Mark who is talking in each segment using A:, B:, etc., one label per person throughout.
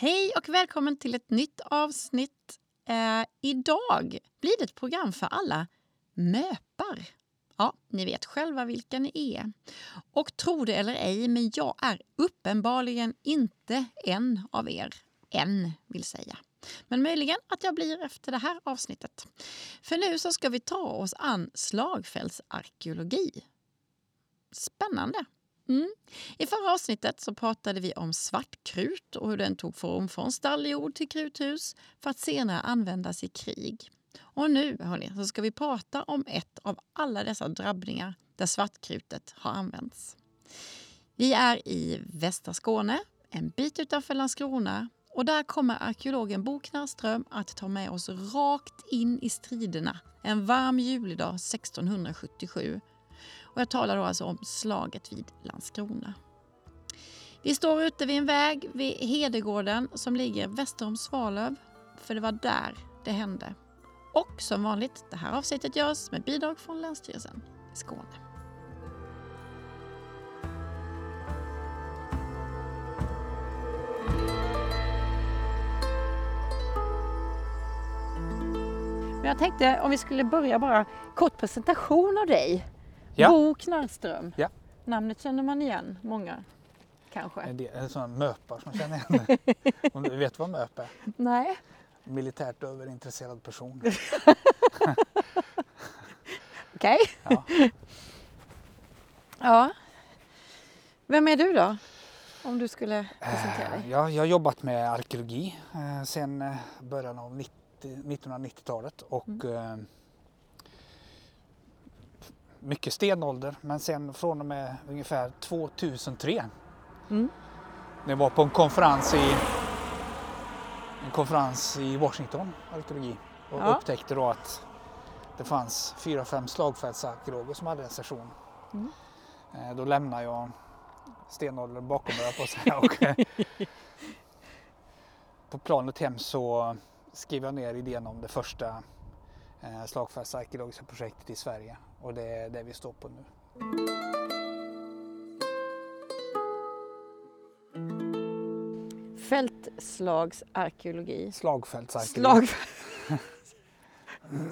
A: Hej och välkommen till ett nytt avsnitt. Eh, idag blir det ett program för alla möpar. Ja, ni vet själva vilka ni är. Och tro det eller ej, men jag är uppenbarligen inte en av er. En, vill säga. Men möjligen att jag blir efter det här avsnittet. För nu så ska vi ta oss an slagfältsarkeologi. Spännande! Mm. I förra avsnittet så pratade vi om svartkrut och hur den tog form från stalljord till kruthus för att senare användas i krig. Och nu hörni, så ska vi prata om ett av alla dessa drabbningar där svartkrutet har använts. Vi är i västra Skåne, en bit utanför Landskrona och där kommer arkeologen Bo Knarrström att ta med oss rakt in i striderna en varm julidag 1677 och jag talar då alltså om slaget vid Landskrona. Vi står ute vid en väg vid Hedegården som ligger väster om Svalöv, för det var där det hände. Och som vanligt, det här avsnittet görs med bidrag från Länsstyrelsen i Skåne. Men jag tänkte om vi skulle börja bara kort presentation av dig.
B: Ja.
A: Bo Knarrström.
B: Ja.
A: Namnet känner man igen, många kanske.
B: En del är sådana möpar som känner igen Om du vet vad möp är?
A: Nej.
B: Militärt överintresserad person.
A: Okej.
B: Ja.
A: Ja. Vem är du då? Om du skulle presentera dig.
B: Eh, Jag, jag har jobbat med arkeologi eh, sedan eh, början av 90, 1990-talet och
A: Mm.
B: Mycket stenålder men sen från och med ungefär 2003
A: Mm.
B: jag var på en konferens i en konferens i Washington, arkeologi och
A: Ja.
B: upptäckte då att det fanns fyra, fem slagfältsarkeologer som hade en session.
A: Mm.
B: Eh, Då lämnade jag stenåldern bakom mig på säga. Och, eh, på planet hem så skrev jag ner idén om det första eh, slagfältsarkeologiska projektet i Sverige och det är det vi står på nu.
A: Fältslagsarkeologi.
B: Slagfältsarkeologi.
A: Slag...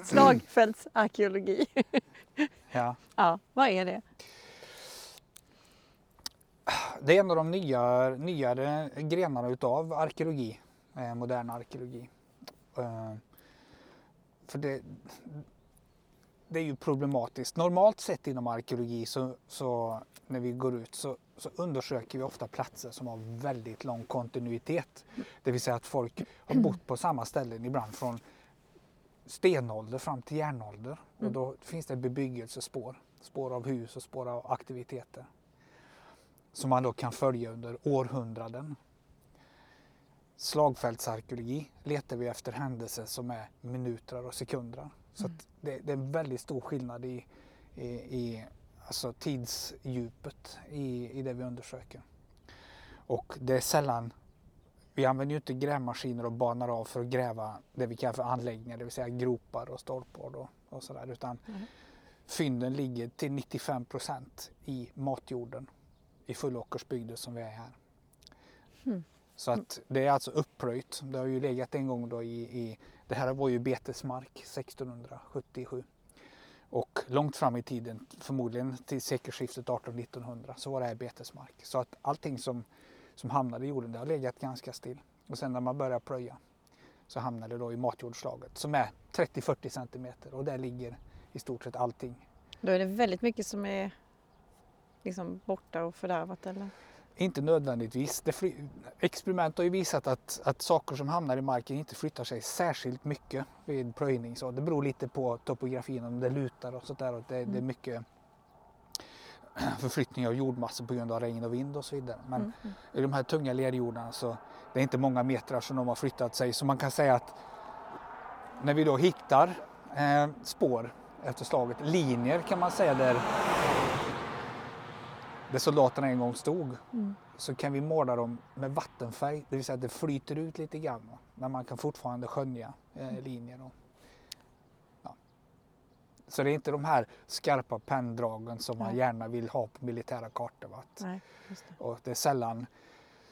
A: Slagfältsarkeologi.
B: Ja.
A: Ja, vad är det?
B: Det är en av de nya, nyare grenarna utav arkeologi, eh, modern arkeologi. För det, det är ju problematiskt. Normalt sett inom arkeologi så, så när vi går ut så, så undersöker vi ofta platser som har väldigt lång kontinuitet. Det vill säga att folk har bott på samma ställen ibland från stenålder fram till järnålder. Och
A: Mm.
B: då finns det bebyggelsespår, spår av hus och spår av aktiviteter som man då kan följa under århundraden. Slagfältsarkeologi letar vi efter händelser som är minuter och sekunder. Så
A: Mm.
B: det, det är en väldigt stor skillnad i, i, i alltså tidsdjupet i, i det vi undersöker. Och det är sällan, vi använder ju inte grävmaskiner och banar av för att gräva det vi kallar för anläggningar, det vill säga gropar och stolpar och, och sådär. Utan
A: Mm.
B: fynden ligger till 95 procent i matjorden i Fullåkersbygden som vi är här.
A: Mm.
B: Så att det är alltså uppröjt. Det har ju legat en gång då i, i det här var ju betesmark 1677. Och långt fram i tiden, förmodligen till sekelskiftet 1800-1900, så var det här betesmark. Så att allting som, som hamnade i jorden, det har legat ganska still. Och sen när man börjar plöja så hamnar det då i matjordslaget som är 30-40 centimeter och där ligger i stort sett allting.
A: Då är det väldigt mycket som är liksom borta och fördärvat eller?
B: Inte nödvändigtvis. Experiment har ju visat att, att saker som hamnar i marken inte flyttar sig särskilt mycket vid plöjning. Så det beror lite på topografin, om det lutar och sådär. Och det, det är
A: Mm.
B: mycket förflyttning av jordmassor på grund av regn och vind och så vidare. Men
A: Mm. mm.
B: i de här tunga lerjordarna så det är inte många metrar som de har flyttat sig. Så man kan säga att när vi då hittar eh, spår efter slaget, linjer kan man säga där, där soldaterna en gång stod,
A: Mm.
B: så kan vi måla dem med vattenfärg, det vill säga att det flyter ut lite grann. Men man kan fortfarande skönja eh, linjer. Och, ja. Så det är inte de här skarpa penndragen som man
A: Nej.
B: gärna vill ha på militära kartor.
A: Nej, det.
B: Och det är sällan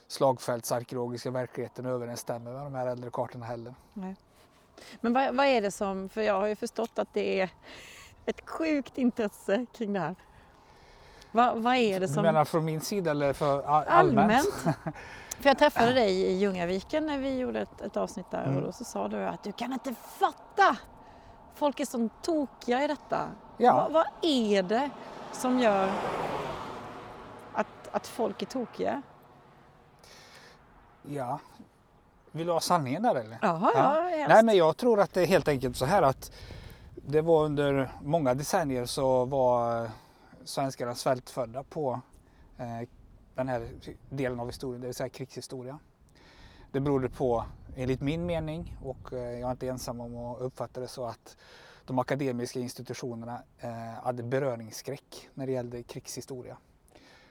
B: slagfältsarkeologiska verkligheten överensstämmer med de här äldre kartorna heller.
A: Nej. Men vad, vad är det som, för jag har ju förstått att det är ett sjukt intresse kring det här. Vad, vad är det som...
B: Du menar från min sida eller för all- allmänt?
A: Allmänt. För jag träffade dig i Ljungaviken när vi gjorde ett, ett avsnitt där
B: Mm.
A: och då så sa du att du kan inte fatta! Folk är så tokiga i detta.
B: Ja.
A: Vad, vad är det som gör att, att folk är tokiga?
B: Ja. Vill du ha sanningen där eller?
A: Jaha, ja, ja
B: Nej men jag tror att det är helt enkelt så här att det var under många decennier så var svenskarna svältfödda på eh, den här delen av historien, det vill säga krigshistoria. Det berodde på, enligt min mening, och eh, jag är inte ensam om att uppfatta det så, att de akademiska institutionerna eh, hade beröringsskräck när det gällde krigshistoria.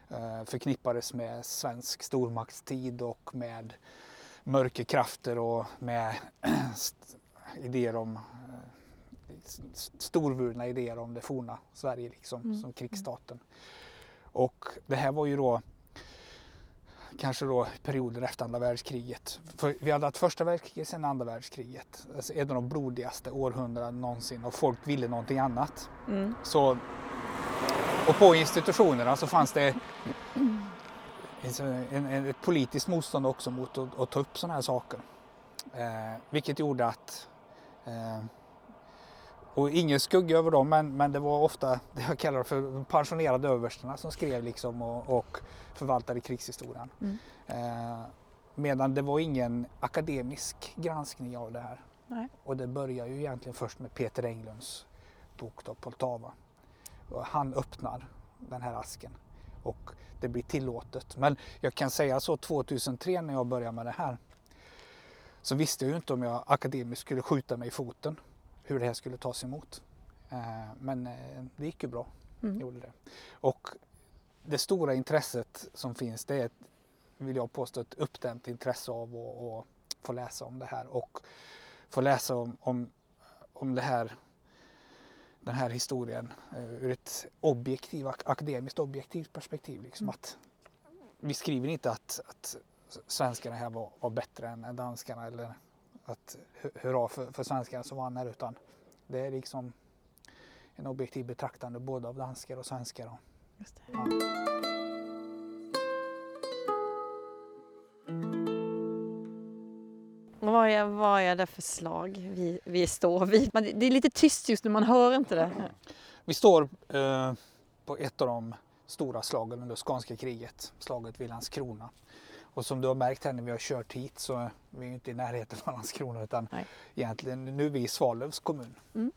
B: Eh, förknippades med svensk stormaktstid och med mörkerkrafter och med idéer om eh, storvulna idéer om det forna Sverige liksom,
A: Mm.
B: som krigsstaten. Och det här var ju då kanske då perioden efter andra världskriget. För vi hade haft första världskriget, sen andra världskriget. Alltså ett av de blodigaste århundradena någonsin och folk ville någonting annat.
A: Mm.
B: Så, och på institutionerna så fanns det en, en, ett politiskt motstånd också mot att, att ta upp sådana här saker. Eh, vilket gjorde att, eh, och ingen skugga över dem, men, men det var ofta det jag kallar för de pensionerade överstarna som skrev liksom och, och förvaltade krigshistorien.
A: Mm.
B: Eh, medan det var ingen akademisk granskning av det här.
A: Nej.
B: Och det börjar ju egentligen först med Peter Englunds bok då, Poltava. Och han öppnar den här asken och det blir tillåtet. Men jag kan säga så 2003 när jag började med det här så visste jag ju inte om jag akademiskt skulle skjuta mig i foten hur det här skulle tas emot. Eh, Men eh, det gick ju bra.
A: Mm.
B: Gjorde det. Och det stora intresset som finns det är, ett, vill jag påstå, ett uppdämt intresse av att, att få läsa om det här och få läsa om, om, om det här, den här historien eh, ur ett objektiv, ak- akademiskt objektivt perspektiv. Liksom
A: Mm.
B: att vi skriver inte att, att svenskarna här var, var bättre än danskarna eller att hu- hurra för, för svenskarna som vann här utan det är liksom en objektiv betraktande både av danskar och svenskar.
A: Just.
B: Ja.
A: Vad är, vad är det för slag vi, vi står vid? Man, det är lite tyst just nu, man hör inte det.
B: Vi står eh, på ett av de stora slagen under skånska kriget, slaget vid Landskrona. Och som du har märkt här när vi har kört hit så är vi inte i närheten av Landskrona utan
A: Nej.
B: egentligen nu är vi i Svalövs kommun.
A: Mm.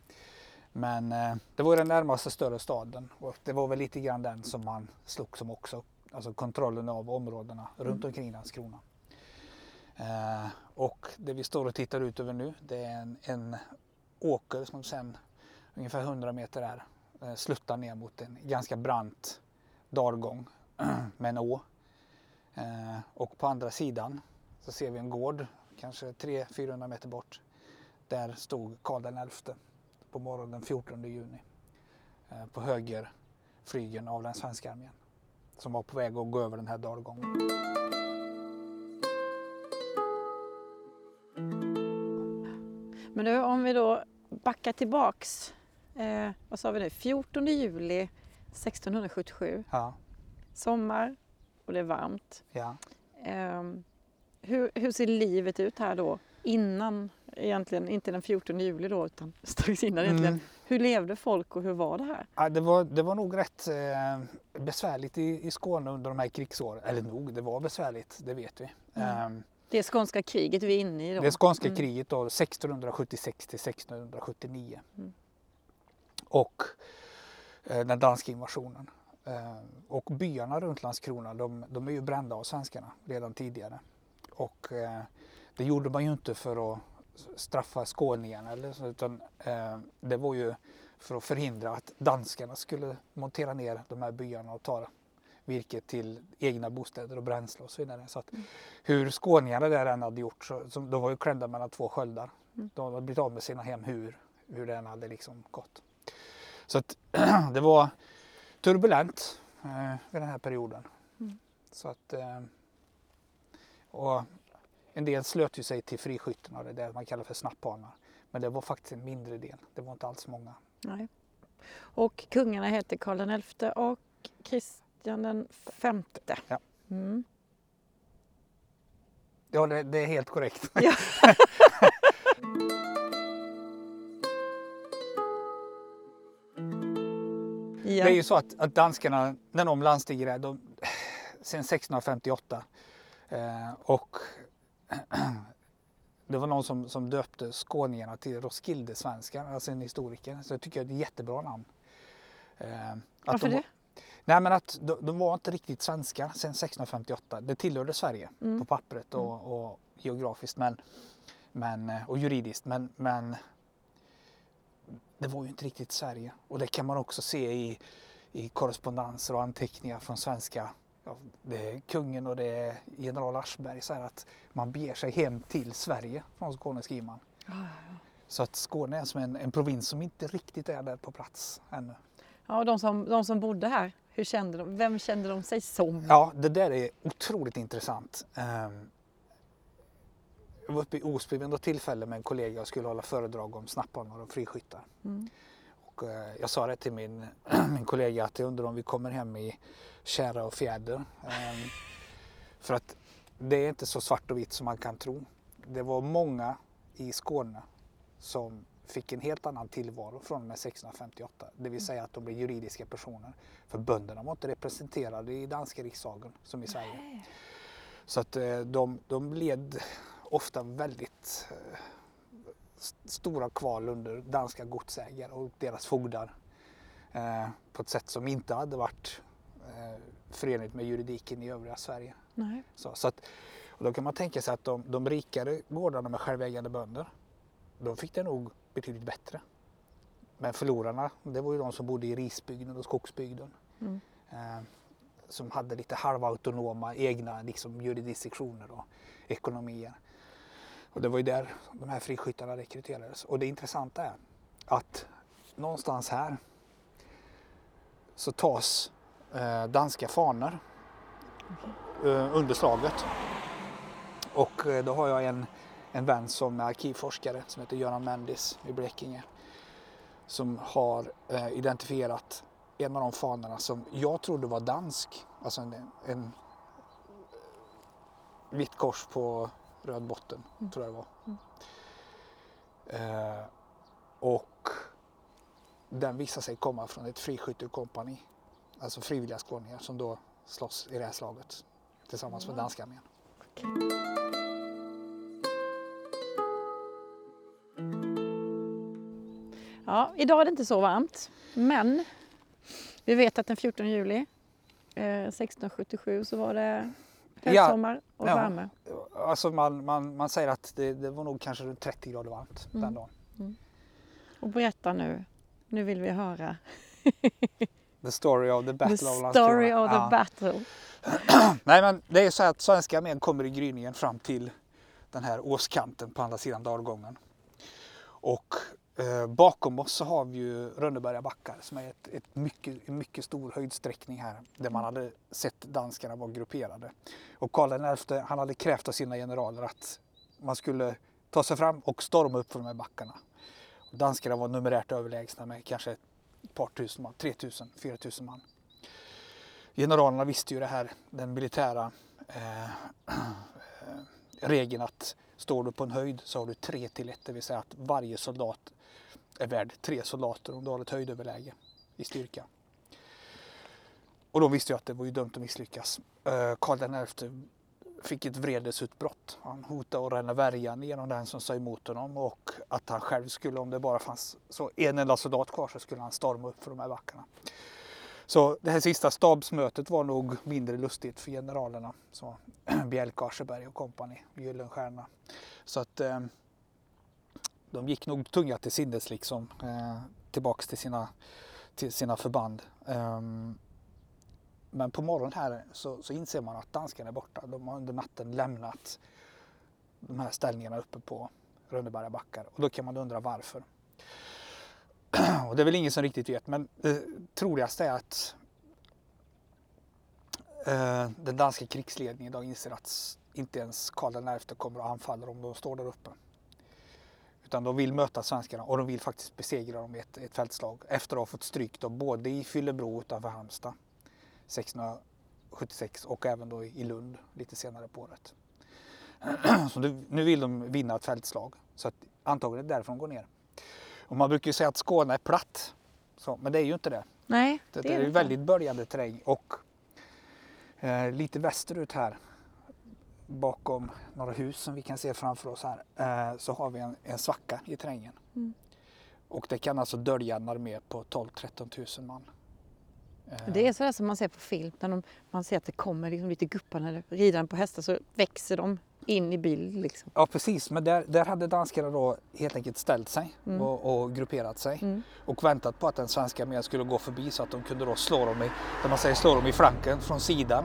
B: Men eh, det var den närmaste större staden och det var väl lite grann den som man slogs om också. Alltså kontrollen av områdena runt omkring Landskrona. Eh, och det vi står och tittar ut över nu det är en, en åker som sen ungefär 100 meter är eh, sluttar ner mot en ganska brant dalgång med en å. Eh, och på andra sidan så ser vi en gård, kanske 300-400 meter bort. Där stod Karl XI på morgonen den 14 juni eh, på höger flygeln av den svenska armén som var på väg att gå över den här dalgången.
A: Men nu om vi då backar tillbaks. Eh, vad sa vi nu? 14 juli 1677.
B: Ja,
A: Sommar och det är varmt.
B: ja.
A: Ehm, hur, hur ser livet ut här då? Innan, egentligen inte den 14 juli då, utan strax innan egentligen.
B: Mm.
A: Hur levde folk och hur var det här?
B: Ja, det, var, det var nog rätt eh, besvärligt i, i Skåne under de här krigsåren. Eller nog, det var besvärligt, det vet vi.
A: Mm.
B: Eh,
A: Det skånska kriget vi är inne i då.
B: Det skånska
A: Mm.
B: kriget då, 1676 till 1679.
A: Mm.
B: Och eh, den danska invasionen. Eh, och byarna runt Landskrona de, de är ju brända av svenskarna redan tidigare. Och eh, det gjorde man ju inte för att straffa skåningarna eller så, utan eh, det var ju för att förhindra att danskarna skulle montera ner de här byarna och ta virke till egna bostäder och bränsle och så vidare. Så att hur skåningarna där än hade gjort, så, så, de var ju klädda mellan två sköldar.
A: Mm.
B: De hade blivit av med sina hem hur, hur det än hade liksom gått. Så att det var turbulent eh, vid den här perioden.
A: Mm.
B: Så att eh, och en del slöt ju sig till friskytten och det är det man kallar för snapphanar. Men det var faktiskt en mindre del, det var inte alls många.
A: Nej. Och kungarna heter Karl XI och Kristian den femte.
B: Ja.
A: Mm.
B: Ja, det, det är helt korrekt.
A: Ja.
B: Det är ju så att, att danskarna, när de landstiger de, sen 1658 eh, och det var någon som, som döpte skåningarna till Roskilde-svenskar, alltså en historiker. Så jag tycker det är ett jättebra namn. Eh, att
A: Varför
B: de,
A: det?
B: Nej men att de, de var inte riktigt svenskar sen 1658. Det tillhörde Sverige
A: Mm.
B: på pappret och, och geografiskt men, men, eh, och juridiskt men, men det var ju inte riktigt Sverige. Och det kan man också se i, i korrespondenser och anteckningar från svenska ja, det är kungen och det är general Aschberg så här att man beger sig hem till Sverige från Skåne skriver man. Så att Skåne är som en, en provins som inte riktigt är där på plats ännu.
A: Ja, och de som, de som bodde här, hur kände de? Vem kände de sig som?
B: Ja, det där är otroligt intressant. Ehm, Jag var uppe i Osby vid något tillfälle med en kollega och skulle hålla föredrag om snapphanar och friskyttar.
A: Mm.
B: Och eh, jag sa det till min, min kollega att jag undrar om vi kommer hem i kära och fjäder. Ehm, För att det är inte så svart och vitt som man kan tro. Det var många i Skåne som fick en helt annan tillvaro från och med 1658. Det vill säga att de blev juridiska personer. För bönderna var inte representerade i danska riksdagen som i Sverige. Så att eh, de, de led ofta väldigt eh, st- stora kval under danska godsägare och deras fogdar. Eh, på ett sätt som inte hade varit eh, förenligt med juridiken i övriga Sverige.
A: Nej.
B: Så, så att, och då kan man tänka sig att de, de rikare gårdarna med självägande bönder, de fick det nog betydligt bättre. Men förlorarna, det var ju de som bodde i risbygden och skogsbygden.
A: Mm.
B: Eh, som hade lite halvautonoma egna liksom, jurisdiktioner och ekonomier. Och det var ju där de här friskyttarna rekryterades. Och det intressanta är att någonstans här så tas eh, danska fanor eh, under slaget. Och eh, då har jag en, en vän som är arkivforskare som heter Göran Mendis i Blekinge. Som har eh, identifierat en av de fanorna som jag trodde var dansk. Alltså en, en vitt kors på röd botten, tror jag det var. Eh, och den visar sig komma från ett friskyttekompani. Alltså frivilliga skåningar som då slåss i det här slaget tillsammans med danska armén.
A: Ja, idag är det inte så varmt, men vi vet att den 14 juli eh, 1677 så var det
B: Ja,
A: högsommar och
B: ja.
A: värme.
B: Alltså man, man, man säger att det, det var nog kanske runt 30 grader varmt
A: Mm.
B: den dagen.
A: Och berätta nu, nu vill vi höra
B: The story of the battle
A: the
B: of
A: story
B: Landskrona.
A: of the
B: Ja.
A: battle.
B: Nej men det är så att svenska armén kommer i gryningen fram till den här åskanten på andra sidan dalgången. Och eh, bakom oss så har vi ju Rönneberga backar som är ett, ett mycket, en mycket stor höjdsträckning här där man hade sett danskarna vara grupperade. Och Karl XI han hade krävt av sina generaler att man skulle ta sig fram och storma upp för de här backarna. Och danskarna var numerärt överlägsna med kanske ett par tusen man, 3000, 4000 man. Generalerna visste ju det här, den militära eh, eh, regeln att står du på en höjd så har du tre till ett, det vill säga att varje soldat är värd tre soldater om du har ett höjdöverläge i styrka. Och då visste jag att det var ju dömt att misslyckas. Eh, Karl XI fick ett vredesutbrott. Han hotade att ränna värjan genom den som sa emot honom och att han själv skulle, om det bara fanns så en enda soldat kvar, så skulle han storma upp för de här backarna. Så det här sista stabsmötet var nog mindre lustigt för generalerna. Så Bjelke, Ascheberg och kompani, Gyllenstierna. Så att eh, de gick nog tunga till sinnes liksom eh, tillbaks till sina, till sina förband. Ehm, men på morgonen här så, så inser man att danskarna är borta. De har under natten lämnat de här ställningarna uppe på Rönneberga backar. Och då kan man undra varför. Och det är väl ingen som riktigt vet men det troligaste är att eh, den danska krigsledningen idag inser att inte ens Karl XI kommer att anfalla om de står där uppe. Utan de vill möta svenskarna och de vill faktiskt besegra dem i ett, ett fältslag efter att ha fått stryk då, både i Fyllebro utanför Halmstad 1676 och även då i Lund lite senare på året. Så nu, vill de vinna ett fältslag så att antagligen är det därför de går ner. Och man brukar ju säga att Skåne är platt, så, men det är ju inte det.
A: Nej,
B: Det,
A: det
B: är
A: det
B: väldigt böljande terräng och eh, lite västerut här bakom några hus som vi kan se framför oss här eh, så har vi en, en svacka i terrängen.
A: Mm.
B: Och det kan alltså dölja en armé på 12-13 000 man. Eh,
A: Det är sådär som man ser på film, när de, man ser att det kommer liksom lite guppande ridande på hästar så växer de in i bild. Liksom.
B: Ja precis, men där, där hade danskarna då helt enkelt ställt sig
A: Mm.
B: och, och grupperat sig
A: Mm.
B: och väntat på att den svenska armén skulle gå förbi så att de kunde då slå dem i, där man säger, slå dem i flanken från sidan.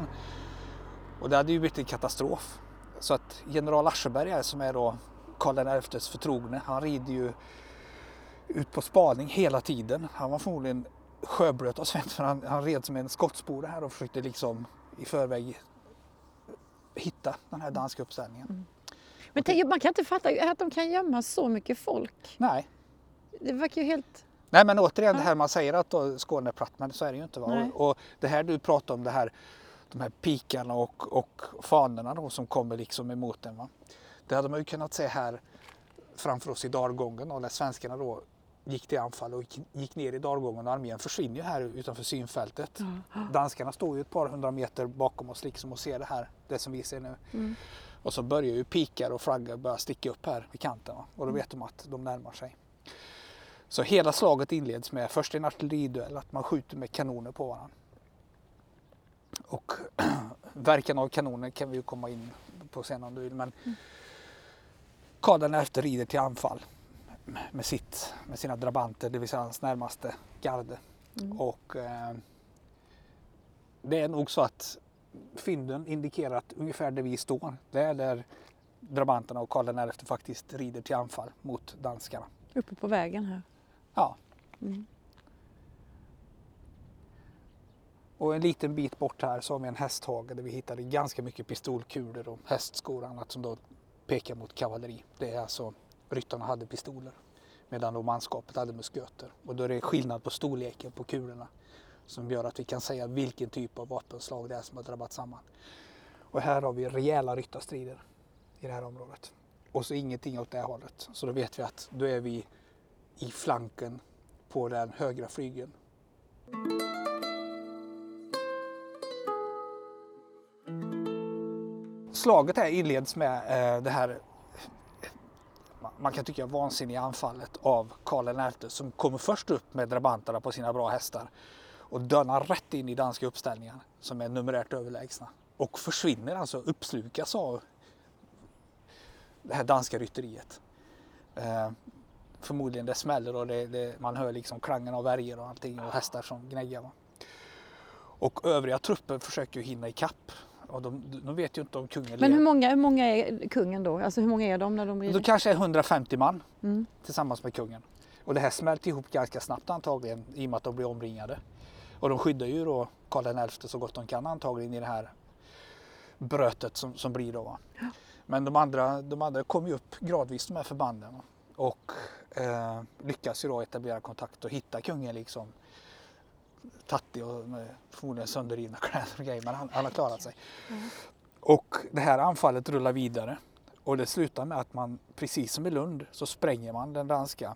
B: Och det hade ju blivit en katastrof. Så att general Ascheberg som är då Karl XIs förtrogne, han rider ju ut på spaning hela tiden. Han var förmodligen sjöblöt av för han, han red som en skottspore här och försökte liksom i förväg hitta den här danska uppställningen.
A: Men tänk, man kan inte fatta att de kan gömma så mycket folk.
B: Nej,
A: Det verkar ju helt...
B: Nej men återigen det
A: Ja.
B: här man säger att då Skåne är platt men så är det ju inte. Va? Och, och det här du pratar om det här de här pikarna och, och fanorna då som kommer liksom emot den. Va? Det hade man ju kunnat se här framför oss i dalgången och när svenskarna då gick till anfall och gick, ner i dalgången och armén försvinner ju här utanför synfältet. Danskarna står ju ett par hundra meter bakom oss liksom och ser det här, det som vi ser nu.
A: Mm.
B: Och så börjar ju pikar och flaggor börja sticka upp här vid kanten va? och då vet de att de närmar sig. Så hela slaget inleds med först en artilleriduell, att man skjuter med kanoner på varandra. Och verkan av kanoner kan vi ju komma in på sen om du vill. Men Karl XI rider till anfall med, sitt, med sina drabanter, det vill säga hans närmaste garde.
A: Mm.
B: Och eh, det är nog så att fynden indikerar att ungefär där vi står, det är där drabanterna och Karl XI faktiskt rider till anfall mot danskarna.
A: Uppe på vägen här.
B: Ja,
A: Mm.
B: och en liten bit bort här så har vi en hästhage där vi hittade ganska mycket pistolkulor och hästskor och annat som då pekar mot kavalleri. Det är alltså ryttarna hade pistoler medan då manskapet hade musköter. Och då är det skillnad på storleken på kulorna som gör att vi kan säga vilken typ av vapenslag det är som har drabbat samman. Och här har vi rejäla ryttarstrider i det här området. Och så ingenting åt det här hållet. Så då vet vi att då är vi i flanken på den högra flygeln. Slaget här inleds med eh, det här man- kan tycka vansinniga anfallet av Karl XI som kommer först upp med drabanterna på sina bra hästar och dönar rätt in i danska uppställningar som är numerärt överlägsna och försvinner alltså, uppslukas av det här danska rytteriet. Eh, förmodligen det smäller och det, det, man hör liksom klangen av värjor och allting och hästar som gnäggar. Och övriga trupper försöker ju hinna ikapp och de, de vet ju inte om kungen
A: Men hur många, hur många är kungen då? Alltså hur många är de när de
B: Då
A: rider?
B: kanske är 150 man
A: Mm.
B: tillsammans med kungen. Och det här smälter ihop ganska snabbt antagligen i och med att de blir omringade. Och de skyddar ju då Karl XI så gott de kan antagligen i det här brötet som, som blir då. Va? Men de andra, de andra kommer ju upp gradvis de här förbanden och eh, lyckas ju då etablera kontakt och hitta kungen liksom tattig och med förmodligen sönderrivna kläder och grejer men han, han har klarat sig. Och det här anfallet rullar vidare och det slutar med att man, precis som i Lund, så spränger man den danska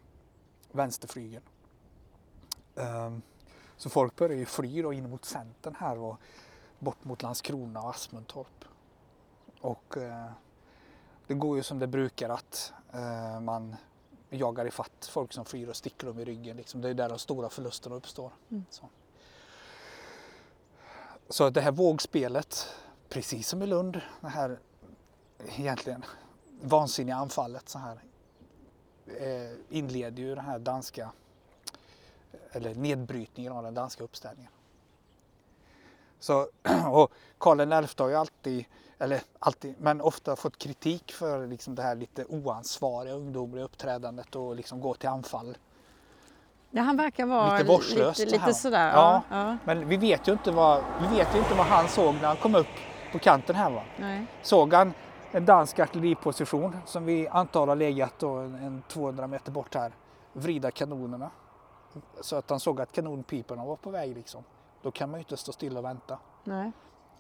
B: vänsterflygeln. Ehm, så folk börjar ju fly då in mot centern här och bort mot Landskrona och Asmuntorp. Och eh, det går ju som det brukar att eh, man jagar ifatt folk som flyr och sticker dem i ryggen. Liksom. Det är där de stora förlusterna uppstår.
A: Mm.
B: Så. så det här vågspelet, precis som i Lund, det här egentligen vansinniga anfallet så här eh, inleder ju den här danska eller nedbrytningen av den danska uppställningen. Så, och Karl XI har ju alltid, eller alltid, men ofta fått kritik för liksom det här lite oansvariga ungdomliga uppträdandet och liksom gå till anfall
A: Ja, han verkar vara
B: Lite
A: lite, lite sådär.
B: Ja.
A: Ja.
B: Men vi vet ju inte vad, vi vet ju inte vad han såg när han kom upp på kanten här. Va?
A: Nej.
B: Såg han en dansk artilleriposition som vi antar har legat då en, en 200 meter bort här, vrida kanonerna. Så att han såg att kanonpiporna var på väg liksom. Då kan man ju inte stå still och vänta.
A: Nej.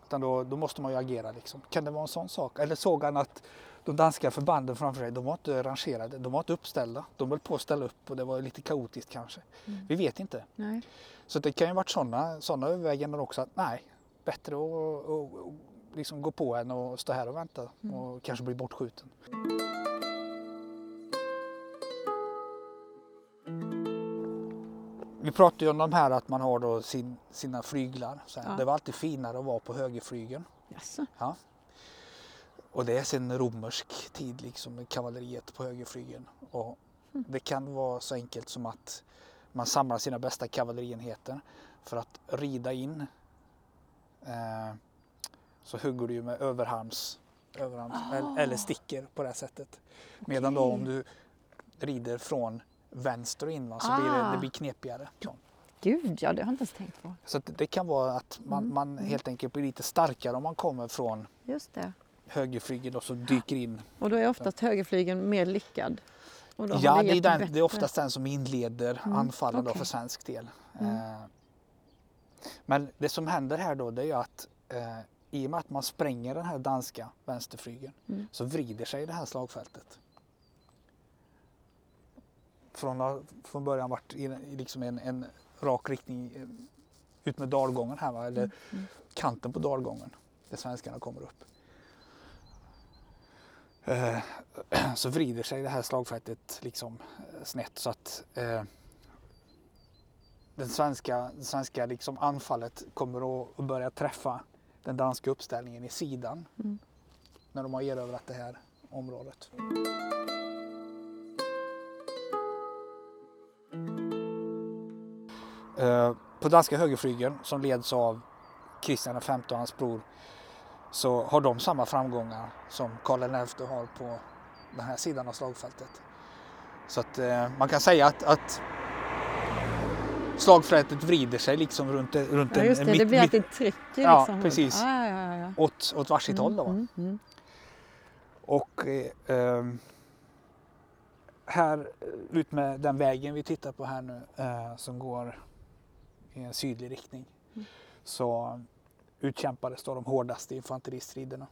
B: Utan då, då måste man ju agera liksom. Kan det vara en sån sak? Eller såg han att de danska förbanden framför sig, de var inte rangerade, de var inte uppställda. De höll på att ställa upp och det var lite kaotiskt kanske.
A: Mm.
B: Vi vet inte.
A: Nej.
B: Så det kan ju varit sådana såna överväganden också att nej, bättre att, att, att liksom gå på än att stå här och vänta
A: Mm.
B: och kanske bli bortskjuten. Vi pratade ju om de här att man har då sin, sina flyglar. Så.
A: Ja.
B: Det var alltid finare att vara på högerflygeln. Ja. Och det är sedan romersk tid liksom kavalleriet på högerflygeln. Och det kan vara så enkelt som att man samlar sina bästa kavallerienheter för att rida in eh, så hugger du ju med överarms, överarms eller- eller sticker på det här sättet. Medan då
A: Okej.
B: om du rider från vänster in va, så blir det,
A: Ah.
B: det blir knepigare. Så.
A: Gud, ja det har jag inte ens tänkt på.
B: Så det kan vara att man,
A: Mm.
B: man helt enkelt blir lite starkare om man kommer från
A: Just det.
B: högerflygeln och så dyker in.
A: Och då är oftast högerflygen mer lyckad.
B: Ja, det är, den,
A: bättre-
B: det är oftast den som inleder
A: Mm,
B: anfallen då
A: okej.
B: för svensk del.
A: Mm.
B: Eh, Men det som händer här då det är ju att eh, i och med att man spränger den här danska vänsterflygeln
A: Mm.
B: så vrider sig det här slagfältet. Från, att från början varit i, liksom en, en rak riktning eh, ut med dalgången här va? eller
A: Mm, mm.
B: kanten på dalgången där svenskarna kommer upp. Eh, så vrider sig det här slagfältet liksom eh, snett så att eh, den svenska, det svenska liksom anfallet kommer att, att börja träffa den danska uppställningen i sidan
A: Mm.
B: när de har erövrat det här området. På danska högerflygeln som leds av Kristian V och hans bror så har de samma framgångar som Karl XI har på den här sidan av slagfältet. Så att eh, man kan säga att, att slagfältet vrider sig liksom runt, runt
A: Ja
B: en,
A: just
B: en
A: det, det
B: mitt-
A: blir
B: mitt-
A: alltid tryck i
B: Ja,
A: liksom.
B: precis.
A: Ja, ja, ja, ja.
B: åt, åt varsitt håll. Då.
A: Mm, mm.
B: Och eh, ehm, här eh, ut med den vägen vi tittar på här nu eh, som går i en sydlig riktning
A: Mm.
B: så utkämpades då de hårdaste infanteristriderna.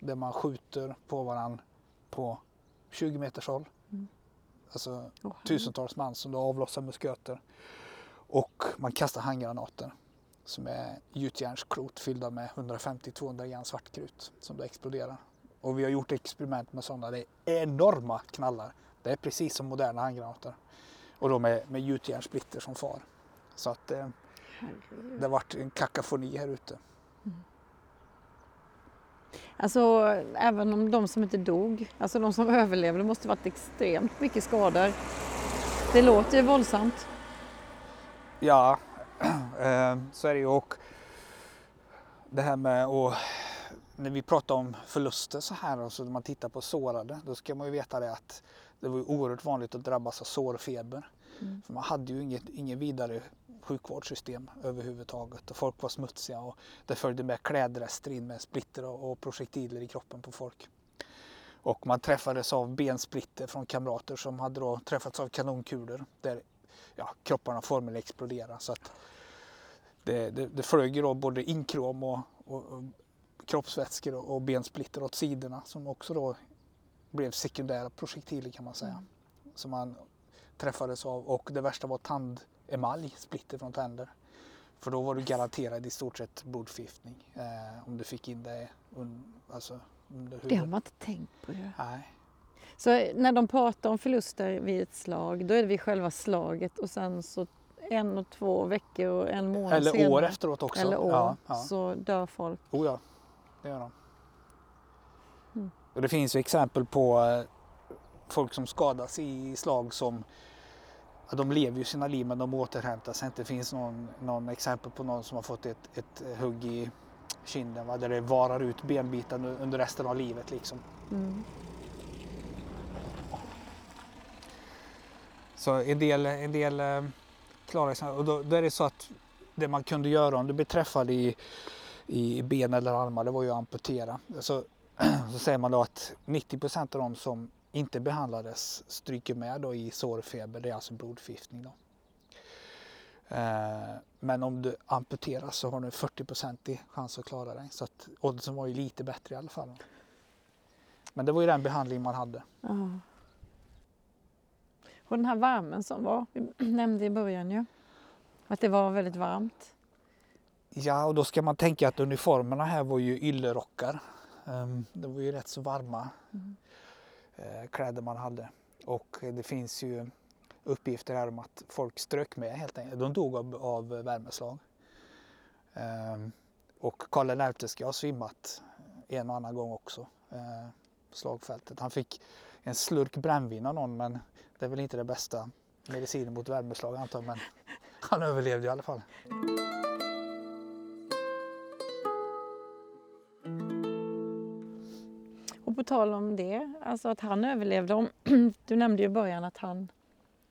B: Där man skjuter på varandra på 20 meters håll.
A: Mm.
B: Alltså
A: Åh,
B: tusentals man som då avlossar musköter. Och man kastar handgranater som är gjutjärnsklot fyllda med 150-200 gram svartkrut som då exploderar. Och vi har gjort experiment med sådana. Det är enorma knallar. Det är precis som moderna handgranater. Och då med, med gjutjärnssplitter som far. Så att eh, det har varit en kakafoni här ute.
A: Alltså även om de som inte dog, alltså de som överlevde, måste varit extremt mycket skador. Det låter ju våldsamt.
B: Ja, eh, så är det ju. Och det här med att när vi pratar om förluster så här och så när man tittar på sårade, då ska man ju veta det att det var oerhört vanligt att drabbas av sårfeber.
A: Mm.
B: För man hade ju inget, ingen vidare sjukvårdssystem överhuvudtaget och folk var smutsiga och det följde med klädrester in med splitter och, projektiler i kroppen på folk. Och man träffades av bensplitter från kamrater som hade då träffats av kanonkulor där ja, kropparna formligen exploderade. Så att det, det, det flög ju då både inkrom och, och, och kroppsvätskor och, och bensplitter åt sidorna som också då blev sekundära projektiler kan man säga. Som man träffades av och det värsta var tand tandemalj, splitter från tänder. För då var du garanterad i stort sett blodförgiftning eh, om du fick in det un, alltså, under
A: Det har
B: huvudet.
A: man inte tänkt på ju.
B: Nej.
A: Så när de pratar om förluster vid ett slag, då är det vid själva slaget och sen så en och två veckor och en månad
B: Eller
A: senare.
B: år efteråt också.
A: Eller år,
B: Ja, ja.
A: så dör folk.
B: Oh ja, det gör de.
A: Mm.
B: Och det finns ju exempel på eh, folk som skadas i slag som ja, de lever ju sina liv men de återhämtar sig inte. Det finns någon, någon exempel på någon som har fått ett, ett hugg i kinden va? där det varar ut benbitar under- resten av livet. Liksom.
A: Mm.
B: Så en del, en del eh, klara sig. Och då, då är det så att det man kunde göra om du blev träffad i, i ben eller armar, det var ju att amputera. Så, så säger man då att 90% av de som inte behandlades stryker med då i sårfeber, det är alltså blodförgiftning. Då. Eh, men om du amputeras så har du 40% chans att klara dig. Så att oddsen var ju lite bättre i alla fall. Men det var ju den behandling man hade.
A: Ja. Och den här värmen som var, vi nämnde i början ju, att det var väldigt varmt.
B: Ja, och då ska man tänka att uniformerna här var ju yllerockar. Um, det var ju rätt så varma mm. Eh, kläder man hade. Och det finns ju uppgifter här om att folk strök med helt enkelt. De dog av, av värmeslag. Um, och Karl XI ska ha svimmat en och annan gång också uh, på slagfältet. Han fick en slurk brännvin av någon men det är väl inte det bästa medicinen mot värmeslag antar jag men han överlevde i alla fall.
A: På tal om det, alltså att han överlevde. Om, du nämnde ju i början att han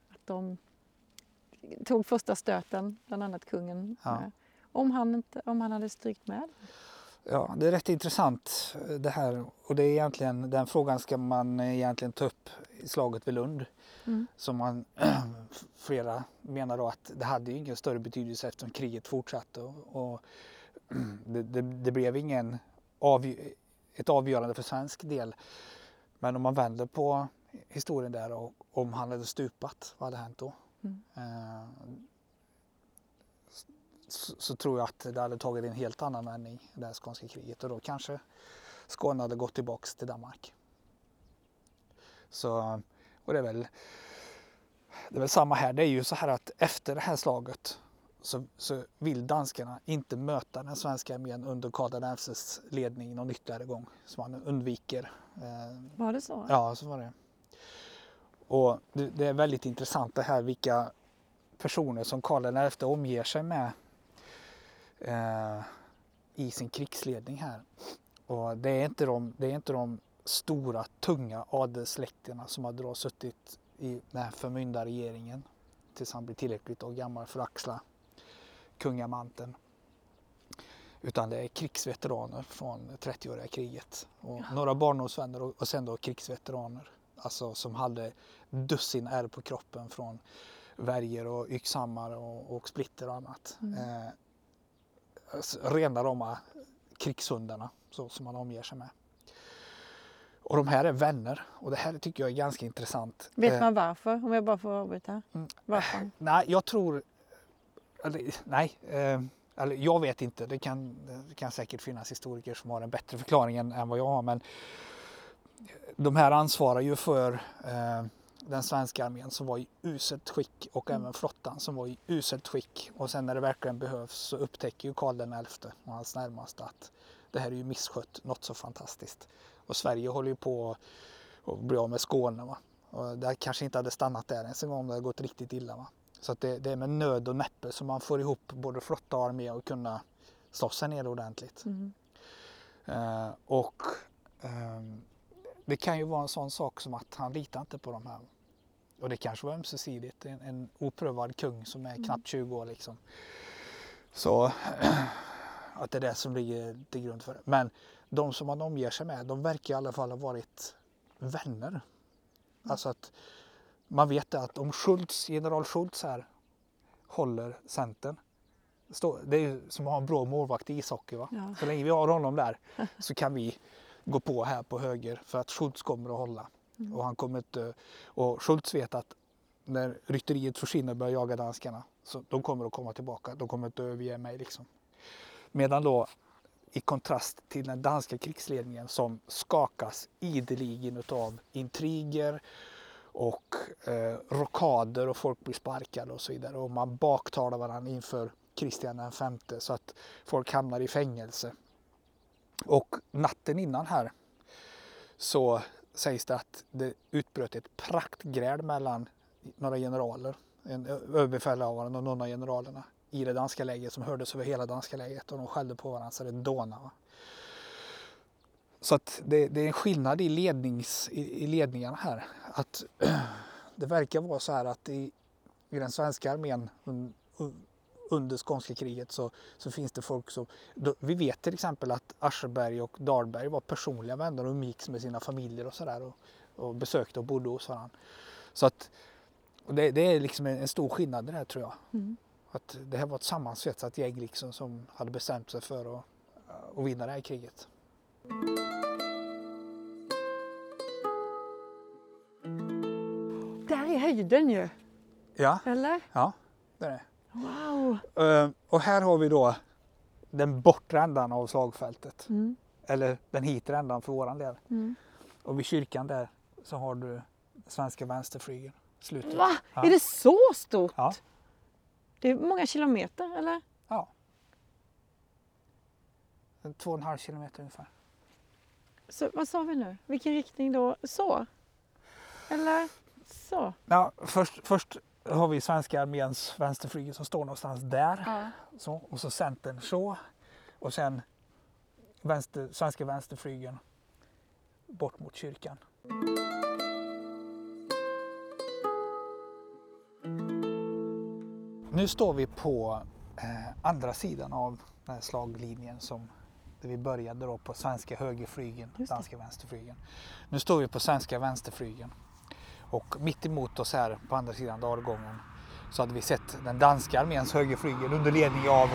A: att de tog första stöten, bland annat kungen. Ja. Om, han inte, om han hade strykt med?
B: Ja, det är rätt intressant det här och det är egentligen, den frågan ska man egentligen ta upp i slaget vid Lund. Mm. Som man, flera menar då att det hade ju ingen större betydelse eftersom kriget fortsatte och, och det, det, det, blev ingen av, ett avgörande för svensk del. Men om man vänder på historien där och om han hade stupat, vad hade hänt då? Mm. Eh, så, så, tror jag att det hade tagit en helt annan vändning, det här skånska kriget och då kanske Skåne hade gått tillbaks till Danmark. Så, och det är väl det är väl samma här. Det är ju så här att efter det här slaget så, så vill danskarna inte möta den svenska armén under Karl XIs ledning någon ytterligare gång. Så man undviker.
A: Eh, var det så?
B: Ja, så var det. Och det, det är väldigt intressant det här vilka personer som Karl XI omger sig med eh, i sin krigsledning här. Och det är inte de, det är inte de stora tunga adelssläkterna som har suttit i den här förmyndarregeringen tills han blir tillräckligt och gammal för att axla kungamanteln. Utan det är krigsveteraner från 30-åriga kriget och ja. några barndomsvänner och, och sen då krigsveteraner. Alltså som hade dussin ärr på kroppen från värjor och yxhammar och, och splitter och annat. Mm. Eh, rena rama krigshundarna så, som man omger sig med. Och de här är vänner och det här tycker jag är ganska intressant.
A: Vet eh, man varför? Om jag bara får avbryta. Mm. Varför?
B: Nej, jag tror... Eller, nej, eh, eller jag vet inte. Det kan, det kan säkert finnas historiker som har en bättre förklaring än, än vad jag har. Men de här ansvarar ju för eh, den svenska armén som var i uselt skick och mm. även flottan som var i uselt skick. Och sen när det verkligen behövs så upptäcker ju Karl XI och hans närmaste att det här är ju misskött något så fantastiskt. Och Sverige håller ju på att bli av med Skåne. Va? Och det kanske inte hade stannat där ens en gång om det hade gått riktigt illa. Va? Så att det, det är med nöd och näppe som man får ihop både flotta och armé och kunna slåss här nere ordentligt. Mm. Uh, och um, det kan ju vara en sån sak som att han litar inte på de här. Och det kanske var ömsesidigt. En, en oprövad kung som är mm. knappt 20 år liksom. Så att det är det som ligger till grund för det. Men de som man omger sig med, de verkar i alla fall ha varit vänner. Mm. Alltså att man vet att om Schultz, general Schultz här håller centern. Det är som att ha en bra målvakt i ishockey. Va? Ja. Så länge vi har honom där så kan vi gå på här på höger för att Schultz kommer att hålla. Mm. Och, han kommer inte, och Schultz vet att när rytteriet försvinner och börjar jaga danskarna så de kommer att komma tillbaka. De kommer inte att överge mig liksom. Medan då i kontrast till den danska krigsledningen som skakas ideligen av intriger och eh, rockader och folk blir sparkade och så vidare. Och man baktalar varandra inför Kristian V så att folk hamnar i fängelse. Och natten innan här så sägs det att det utbröt ett praktgräl mellan några generaler, en överbefälhavaren och någon av generalerna i det danska läget som hördes över hela danska läget och de skällde på varandra så det dånade. Så att det, det, är en skillnad i, lednings, i, i ledningarna här. Att det verkar vara så här att i, i den svenska armén un, un, under skånska kriget så, så finns det folk som... Då, vi vet till exempel att Ascheberg och Dahlberg var personliga vänner och umgicks med sina familjer och sådär och, och besökte och bodde hos varandra. Så att det, det är liksom en, en, stor skillnad det där tror jag. Mm. Att det här var ett sammansvetsat gäng liksom som hade bestämt sig för att, att vinna det här kriget.
A: Där är höjden ju.
B: Ja.
A: Eller?
B: Ja, det är det.
A: Wow!
B: Uh, och här har vi då den bortre ändan av slagfältet. Mm. Eller den hitre ändan för våran del. Mm. Och vid kyrkan där så har du svenska vänsterflygeln. Slutet.
A: Va? Ja. Är det så stort? Ja. Det är många kilometer eller?
B: Ja. Två och en halv kilometer ungefär.
A: Så vad sa vi nu? Vilken riktning då? Så? Eller så?
B: Ja, först, först har vi svenska arméns vänsterflygel som står någonstans där. Ja. Så, och så centern så. Och sen vänster, svenska vänsterflygeln bort mot kyrkan. Nu står vi på eh, andra sidan av den här slaglinjen som där vi började då på svenska högerflygeln, danska vänsterflygeln. Nu står vi på svenska vänsterflygeln och mitt emot oss här på andra sidan dalgången så hade vi sett den danska arméns högerflygel under ledning av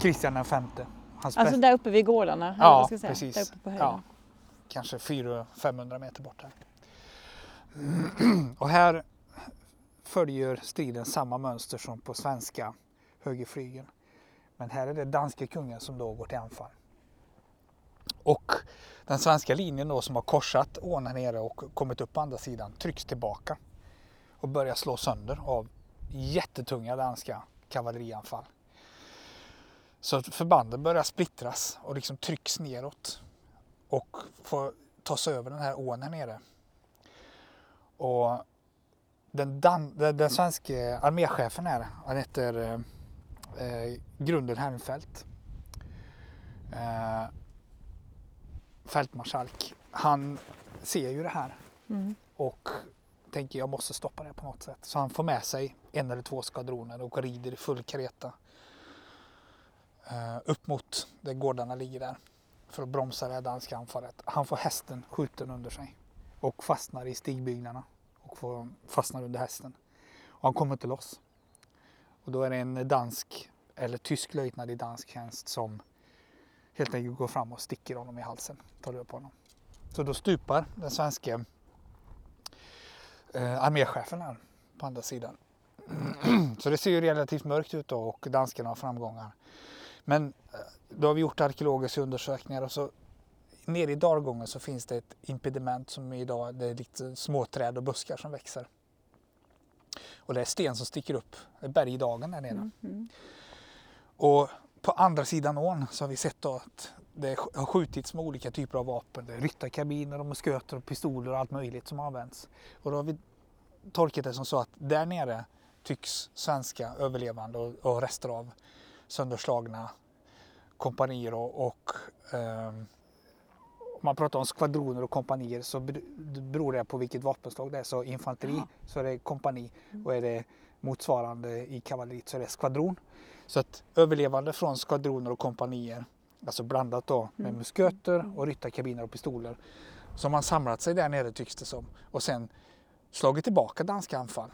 B: Kristian V.
A: alltså där uppe vid gårdarna?
B: Ja, precis. Där uppe på ja, kanske 400-500 meter bort här. Och här följer striden samma mönster som på svenska högerflygeln. Men här är det danske kungen som då går till anfall. Och den svenska linjen då som har korsat ån här nere och kommit upp på andra sidan trycks tillbaka och börjar slå sönder av jättetunga danska kavallerianfall. Så förbanden börjar splittras och liksom trycks neråt och får ta sig över den här ån här nere. Och den, dan, den, den svenska arméchefen här, han heter eh, eh, Grunden Hernfeldt. Eh, fältmarskalk. Han ser ju det här mm. och tänker jag måste stoppa det på något sätt. Så han får med sig en eller två skvadroner och rider i full kareta eh, upp mot där gårdarna ligger där för att bromsa det danska anfallet. Han får hästen skjuten under sig och fastnar i stigbyggnaderna och får, fastnar under hästen. Och han kommer inte loss. Och då är det en dansk eller tysk löjtnant i dansk tjänst som helt enkelt går fram och sticker honom i halsen, tar död på honom. Så då stupar den svenska eh, arméchefen här på andra sidan. Så det ser ju relativt mörkt ut då och danskarna har framgångar. Men eh, då har vi gjort arkeologiska undersökningar och så nere i dalgången så finns det ett impediment som idag det är lite småträd och buskar som växer. Och det är sten som sticker upp, det är bergdagen där nere. Mm. Och på andra sidan ån så har vi sett att det har skjutits med olika typer av vapen. Det är ryttarkabiner, och musköter, och pistoler och allt möjligt som används. Och då har vi tolkat det som så att där nere tycks svenska överlevande och, och rester av sönderslagna kompanier och, och eh, man pratar om skvadroner och kompanier så beror det på vilket vapenslag det är. Så infanteri ja. så är det kompani mm. och är det motsvarande i kavalleriet så är det skvadron. Så att överlevande från skvadroner och kompanier, alltså blandat då med mm. musköter och ryttarkabiner och pistoler, som har samlat sig där nere tycks det som och sen slagit tillbaka danska anfall.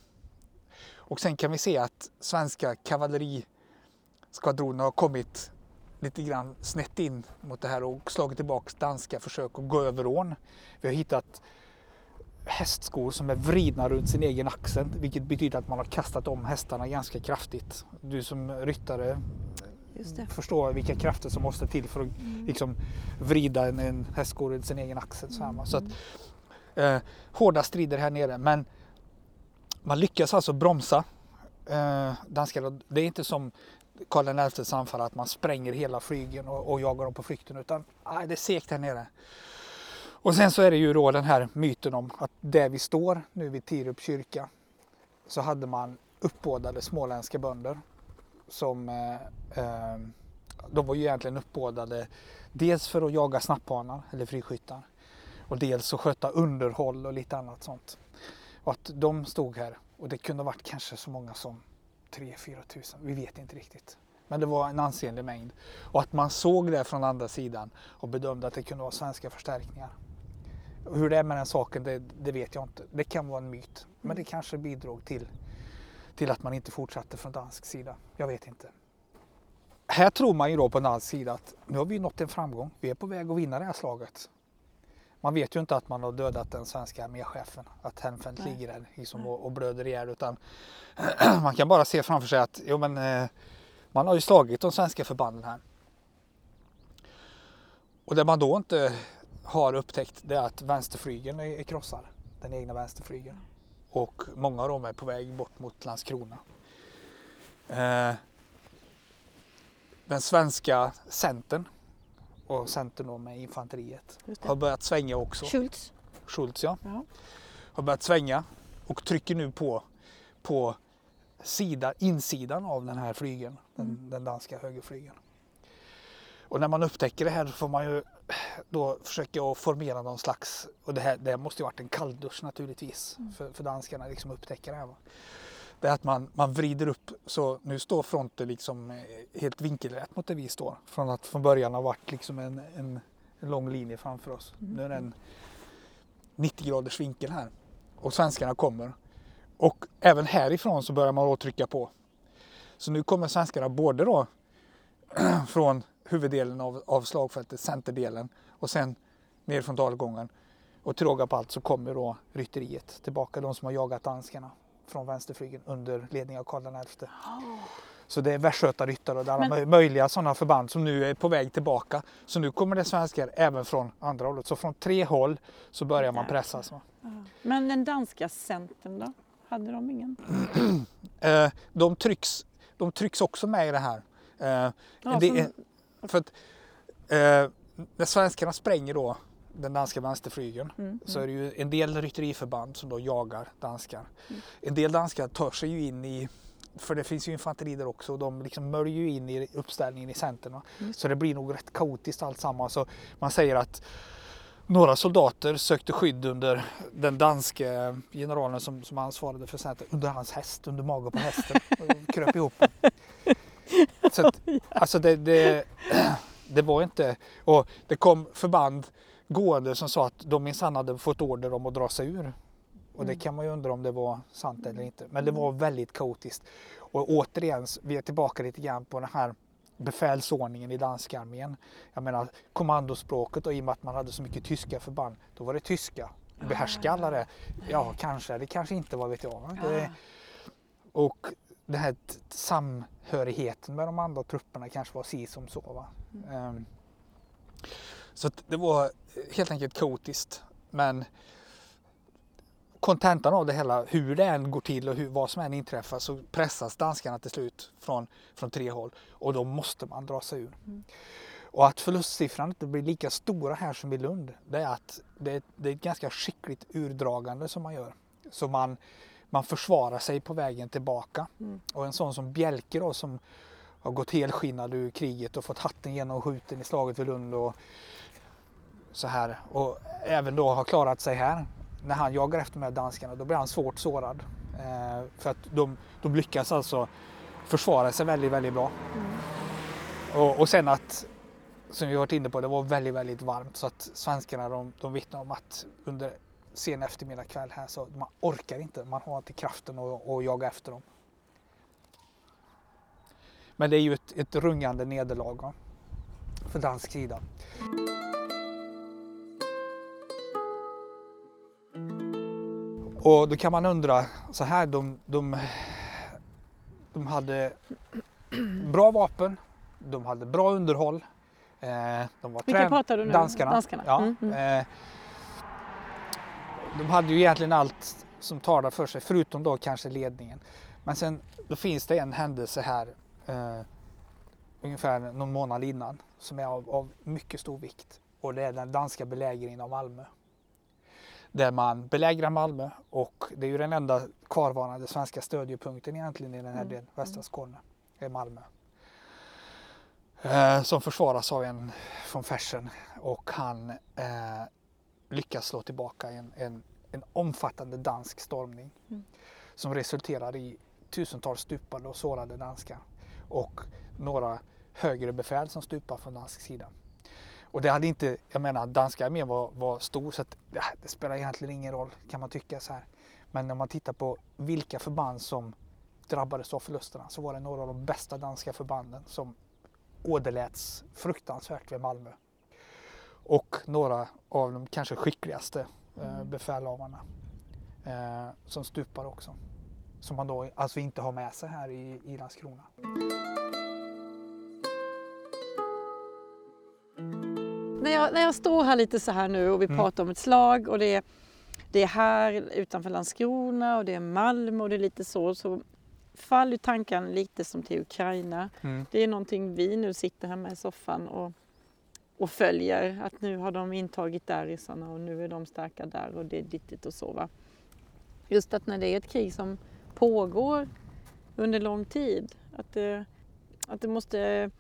B: Och sen kan vi se att svenska kavalleriskvadroner har kommit lite grann snett in mot det här och slagit tillbaka danska försök att gå över ån. Vi har hittat hästskor som är vridna runt sin egen axel vilket betyder att man har kastat om hästarna ganska kraftigt. Du som ryttare förstår vilka krafter som måste till för att mm. liksom, vrida en, en hästsko runt sin egen axel. Så, mm. så att, eh, hårda strider här nere men man lyckas alltså bromsa eh, danskarna. Det är inte som Karl XIs anfall att man spränger hela flygen och, och jagar dem på flykten utan nej, det är segt här nere. Och sen så är det ju då den här myten om att där vi står nu vid Tirup kyrka så hade man uppbådade småländska bönder som eh, eh, de var ju egentligen uppbådade dels för att jaga snapphanar eller friskyttar och dels att sköta underhåll och lite annat sånt. Och att de stod här Och det kunde ha varit kanske så många som 3-4 tusen, vi vet inte riktigt. Men det var en ansenlig mängd. Och att man såg det från andra sidan och bedömde att det kunde vara svenska förstärkningar. Hur det är med den saken, det, det vet jag inte. Det kan vara en myt. Men det kanske bidrog till, till att man inte fortsatte från dansk sida. Jag vet inte. Här tror man ju då på dansk sida att nu har vi nått en framgång. Vi är på väg att vinna det här slaget. Man vet ju inte att man har dödat den svenska arméchefen, att
A: Nej.
B: ligger där liksom, och, och blöder ihjäl. Utan man kan bara se framför sig att jo, men, eh, man har ju slagit de svenska förbanden här. Och det man då inte har upptäckt det är att vänsterflygeln är, är krossad. Den egna vänsterflygeln. Och många av dem är på väg bort mot Landskrona. Eh, den svenska centern och centern då med infanteriet har börjat svänga också.
A: Schultz.
B: Schultz ja.
A: Ja.
B: Har börjat svänga och trycker nu på, på sida, insidan av den här flygeln. Den,
A: Mm.
B: den danska högerflygeln. Och när man upptäcker det här får man ju då försöka att formera någon slags, och det här det här måste ju varit en kalldusch naturligtvis
A: Mm.
B: för, för danskarna liksom upptäcka det här. Va? Det är att man, man vrider upp så nu står fronten liksom eh, helt vinkelrätt mot där vi står. Från att från början ha varit liksom en, en, en lång linje framför oss.
A: Mm.
B: Nu är det en 90 graders vinkel här. Och svenskarna kommer. Och även härifrån så börjar man då trycka på. Så nu kommer svenskarna både då från huvuddelen av, av slagfältet, centerdelen och sen ner från dalgången. Och till råga på allt så kommer då rytteriet tillbaka, de som har jagat danskarna från vänsterflygeln under ledning av Karl XI. Så det är västgötaryttare och det är alla
A: Men-
B: möj- möjliga sådana förband som nu är på väg tillbaka. Så nu kommer det svenskar även från andra hållet. Så från tre håll så börjar man pressas. va.
A: Men den danska centern då? Hade de ingen?
B: Eh, de, trycks, de trycks också med i det här. Eh,
A: Ja,
B: det
A: som-
B: för att, eh, när svenskarna spränger då den danska vänsterflygeln
A: Mm,
B: så är det ju en del rytteriförband som då jagar danskar.
A: Mm.
B: En del danskar tar sig ju in i, för det finns ju infanteri där också, och de liksom möljer ju in i uppställningen i centern.
A: Mm.
B: Så det blir nog rätt kaotiskt alltsammans. Så man säger att några soldater sökte skydd under den danske generalen som, som ansvarade för centern, under hans häst, under magen på hästen. Och kröp ihop. Så att, alltså det, det, det var inte... Och det kom förband gående som sa att de minsann hade fått order om att dra sig ur. Och det
A: Mm.
B: kan man ju undra om det var sant eller inte. Men det var väldigt kaotiskt. Och återigen, vi är tillbaka lite grann på den här befälsordningen i danska armén. Jag menar kommandospråket och i och med att man hade så mycket tyska förband, då var det tyska. Behärska alla det? Ja, kanske. Det kanske inte, vad vet jag. va? Det,
A: Ah,
B: och den här samhörigheten med de andra trupperna kanske var si som så. Va? Ehm, så att det var helt enkelt kaotiskt. Men kontentan av det hela, hur det än går till och hur, vad som än inträffar så pressas danskarna till slut från, från tre håll och då måste man dra sig ur.
A: Mm.
B: Och att förlustsiffran inte blir lika stora här som i Lund, det är att det är, det är ett ganska skickligt urdragande som man gör. Så man, man försvarar sig på vägen tillbaka.
A: Mm.
B: Och en sån som Bjelke då som har gått helskinnad ur kriget och fått hatten genomskjuten i slaget vid Lund och så här. Och även då har klarat sig här. När han jagar efter de här danskarna då blir han svårt sårad. Eh, för att de, de lyckas alltså försvara sig väldigt, väldigt bra.
A: Mm.
B: Och, och sen att, som vi varit inne på, det var väldigt, väldigt varmt så att svenskarna de, de vittnar om att under sen eftermiddag kväll här så man orkar inte, man har inte kraften att, att jaga efter dem. Men det är ju ett, ett rungande nederlag va? för dansk sida. Och då kan man undra så här, de, de, de hade bra vapen, de hade bra underhåll, eh, de var
A: Vilka pratar du nu?
B: Danskarna.
A: Danskarna.
B: Ja,
A: Mm, mm.
B: Eh, de hade ju egentligen allt som talar för sig, förutom då kanske ledningen. Men sen då finns det en händelse här eh, ungefär någon månad innan som är av, av mycket stor vikt och det är den danska belägringen av Malmö. Där man belägrar Malmö och det är ju den enda kvarvarande svenska stödjepunkten egentligen i den här
A: Mm,
B: delen, västra Skåne, är Malmö. Eh, som försvaras av en från Fersen och han eh, lyckas slå tillbaka en, en, en omfattande dansk stormning.
A: Mm.
B: som resulterade i tusentals stupade och sårade danskar och några högre befäl som stupade från dansk sida. Och det hade inte, jag menar danska armén var, var stor så att, ja, det spelar egentligen ingen roll kan man tycka så här. Men när man tittar på vilka förband som drabbades av förlusterna så var det några av de bästa danska förbanden som åderläts fruktansvärt vid Malmö. Och några av de kanske skickligaste eh,
A: Mm.
B: befälhavarna eh, som stupade också. Som man då alltså inte har med sig här i, i Landskrona.
A: När jag, när jag står här lite så här nu och vi
B: Mm.
A: pratar om ett slag och det är, det är här utanför Landskrona och det är Malmö och det är lite så, så faller tanken lite som till Ukraina.
B: Mm.
A: Det är någonting vi nu sitter här med i soffan och, och följer. Att nu har de intagit där ryssarna och nu är de starka där och det är dittigt och så. Va? Just att när det är ett krig som pågår under lång tid, att det, att det måste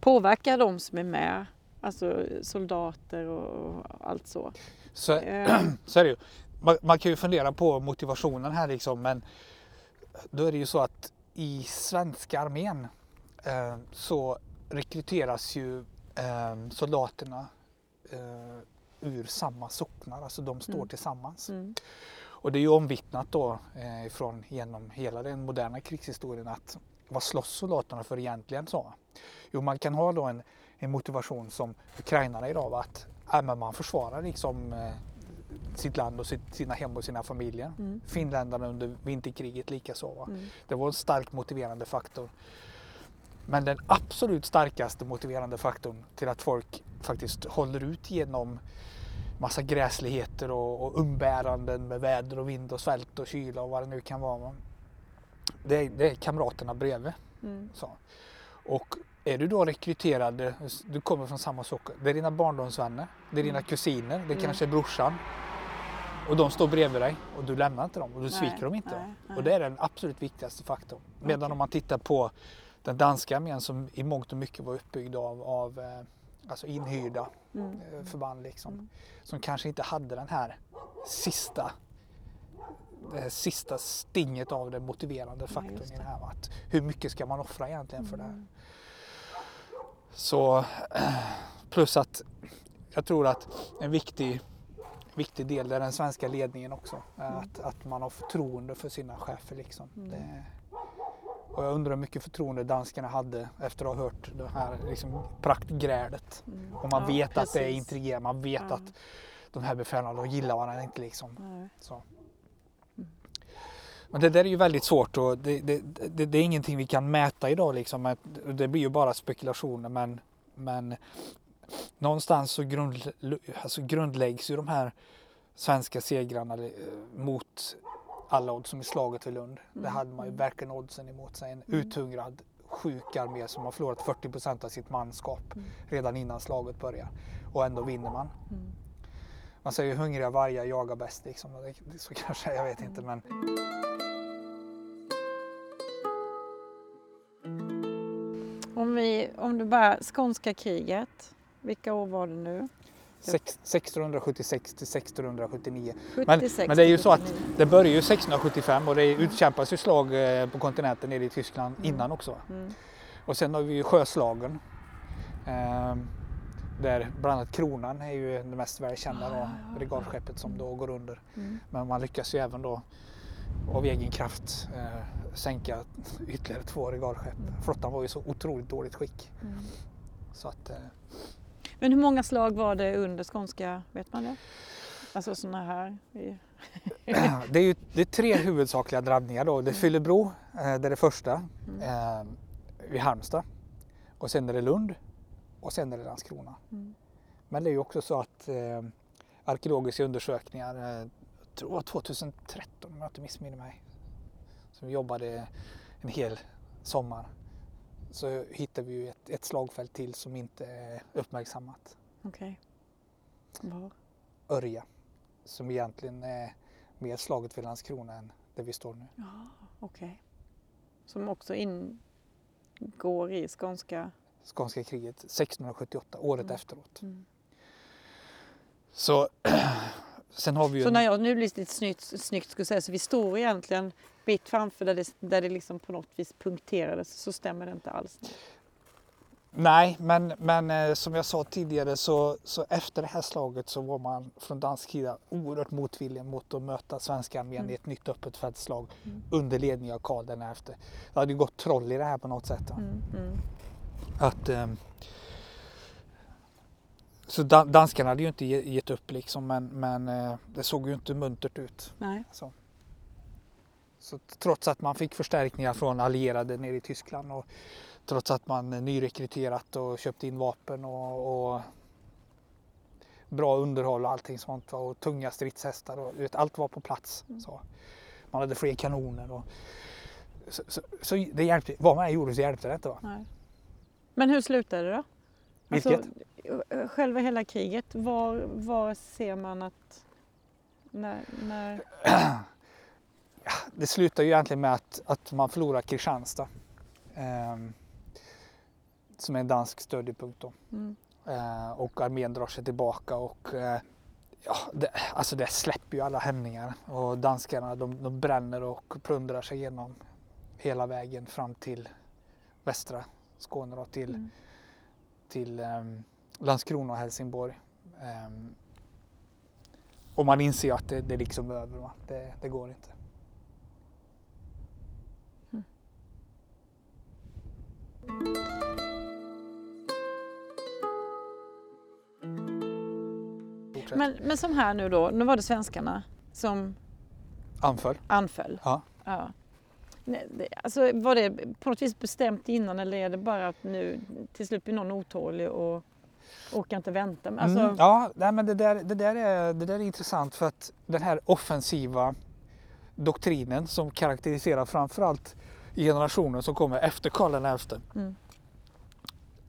A: påverka de som är med. Alltså soldater och allt så.
B: Så,
A: Eh,
B: så är det ju. Man, man kan ju fundera på motivationen här liksom men då är det ju så att i svenska armén eh, så rekryteras ju eh, soldaterna eh, ur samma socknar, alltså de står
A: Mm.
B: tillsammans.
A: mm,
B: Och det är ju omvittnat då eh, från genom hela den moderna krigshistorien att vad slåss soldaterna för egentligen så? Jo, man kan ha då en, en motivation som ukrainarna idag va, att äh, man försvarar liksom eh, sitt land och sitt, sina hem och sina familjer.
A: mm,
B: Finländarna under vinterkriget likaså. Va?
A: mm,
B: Det var en stark motiverande faktor. Men den absolut starkaste motiverande faktorn till att folk faktiskt håller ut genom massa gräsligheter och, och umbäranden med väder och vind och svält och kyla och vad det nu kan vara. va. Det är, det är kamraterna bredvid.
A: mm,
B: Så. Och är du då rekryterad, du kommer från samma socker, det är dina barndomsvänner, det är dina
A: Mm.
B: kusiner, det
A: Mm.
B: kanske är brorsan. Och de står bredvid dig och du lämnar inte dem och du
A: Nej,
B: sviker dem inte.
A: nej, nej.
B: Och det är den absolut viktigaste faktorn. Medan
A: Okej.
B: om man tittar på den danska armén som i mångt och mycket var uppbyggd av, av eh, alltså inhyrda
A: mm,
B: eh, förband liksom.
A: Mm.
B: Som kanske inte hade den här sista det här sista stinget av den motiverande faktorn i det här. Att hur mycket ska man offra egentligen för det här? Så plus att jag tror att en viktig, viktig del är den svenska ledningen också.
A: Mm.
B: Att, att man har förtroende för sina chefer. Liksom.
A: Mm.
B: Det, och jag undrar hur mycket förtroende danskarna hade efter att ha hört det här liksom, praktgrälet.
A: Mm.
B: Och man
A: Ja,
B: vet att det är
A: precis.
B: intrigerande, man vet
A: Ja.
B: att de här befälen de gillar varandra inte. Liksom.
A: Nej.
B: Så. Men det där är ju väldigt svårt och det, det, det, det är ingenting vi kan mäta idag. Liksom. Det blir ju bara spekulationer men, men någonstans så grund, alltså grundläggs ju de här svenska segrarna eh, mot alla odds som i slaget vid Lund. Det
A: Mm,
B: hade man ju verkligen oddsen emot sig. En
A: Mm.
B: uthungrad sjuk armé som har förlorat 40 procent av sitt manskap
A: Mm.
B: redan innan slaget börjar. Och ändå vinner man.
A: Mm.
B: Man säger ju hungriga vargar jagar bäst liksom. Så kanske, jag vet inte men
A: Om, vi, om du bara, skånska kriget, vilka år var det nu?
B: sex- 1676 till 1679.
A: 76
B: men det är ju så att
A: 79.
B: Det börjar ju 1675 och det utkämpas ju slag eh, på kontinenten nere i Tyskland
A: Mm.
B: innan också.
A: Mm.
B: Och sen har vi ju sjöslagen. ehm, där bland annat kronan är ju det mest välkända
A: Ah, ja,
B: regalskeppet som då går under.
A: Mm.
B: Men man lyckas ju även då av egen kraft eh, sänka ytterligare två regalskepp.
A: Mm.
B: Flottan var ju så otroligt dåligt skick.
A: Mm.
B: Så att, eh,
A: Men hur många slag var det under skånska, vet man det? Alltså sådana här?
B: det är ju det är tre huvudsakliga drabbningar då. Det är Fyllebro, eh, det är det första,
A: Mm.
B: eh, vid Halmstad. Och sen är det Lund och sen är det Landskrona.
A: Mm.
B: Men det är ju också så att eh, arkeologiska undersökningar, eh, jag tror var 2013 om jag inte missminner mig, som jobbade en hel sommar, så hittade vi ju ett, ett slagfält till som inte är uppmärksammat.
A: Okej. Var?
B: Örja, som egentligen är mer slaget vid Landskrona än där vi står nu.
A: Ja, okej. Som också ingår i skånska...
B: Skånska kriget 1678, året
A: Mm.
B: efteråt.
A: Mm.
B: Så Sen har vi ju
C: Så när jag nu lite snyggt, snyggt skulle säga så vi står egentligen bit framför där det, där det liksom på något vis punkterades så stämmer det inte alls.
B: Nej, men, men eh, som jag sa tidigare så, så efter det här slaget så var man från dansk sida oerhört motvillig mot att möta svenska armén
C: Mm.
B: i ett nytt öppet fältslag
C: Mm.
B: under ledning av Karl den elfte. Det hade ju gått troll i det här på något sätt.
C: Mm, mm.
B: Att, ehm, så dan- danskarna hade ju inte ge- gett upp liksom men, men eh, det såg ju inte muntert ut.
C: Nej.
B: Så. Så trots att man fick förstärkningar från allierade nere i Tyskland och trots att man eh, nyrekryterat och köpt in vapen och, och bra underhåll och allting sånt och tunga stridshästar och vet, allt var på plats.
C: Mm.
B: Så. Man hade fler kanoner och så, så, så det hjälpte, vad man än gjorde så hjälpte det inte. Va?
C: Nej. Men hur slutade det då?
B: Vilket?
C: Alltså, själva hela kriget, var, var ser man att... När, när,
B: Det slutar ju egentligen med att, att man förlorar Kristianstad. ehm, som är en dansk stödjepunkt
C: mm,
B: Eh, och armén drar sig tillbaka och eh, ja, det, alltså det släpper ju alla hämningar. Och danskarna de, de bränner och plundrar sig igenom hela vägen fram till västra Skåne då, till,
C: mm.
B: till ehm, Landskrona och Helsingborg. Ehm, och man inser ju att det, det är liksom över. Va? Det, det går inte. Fortsätt.
C: Men, men som här nu då, nu var det svenskarna som
B: Anföll.
C: anföll.
B: Ja.
C: Ja. Alltså, var det på något vis bestämt innan eller är det bara att nu till slut blir någon otålig och orkar inte vänta? Alltså,
B: Mm, ja, nej, men det där, det, där är, det där är intressant för att den här offensiva doktrinen som karaktäriserar framförallt generationen som kommer efter Karl XI.
C: Mm.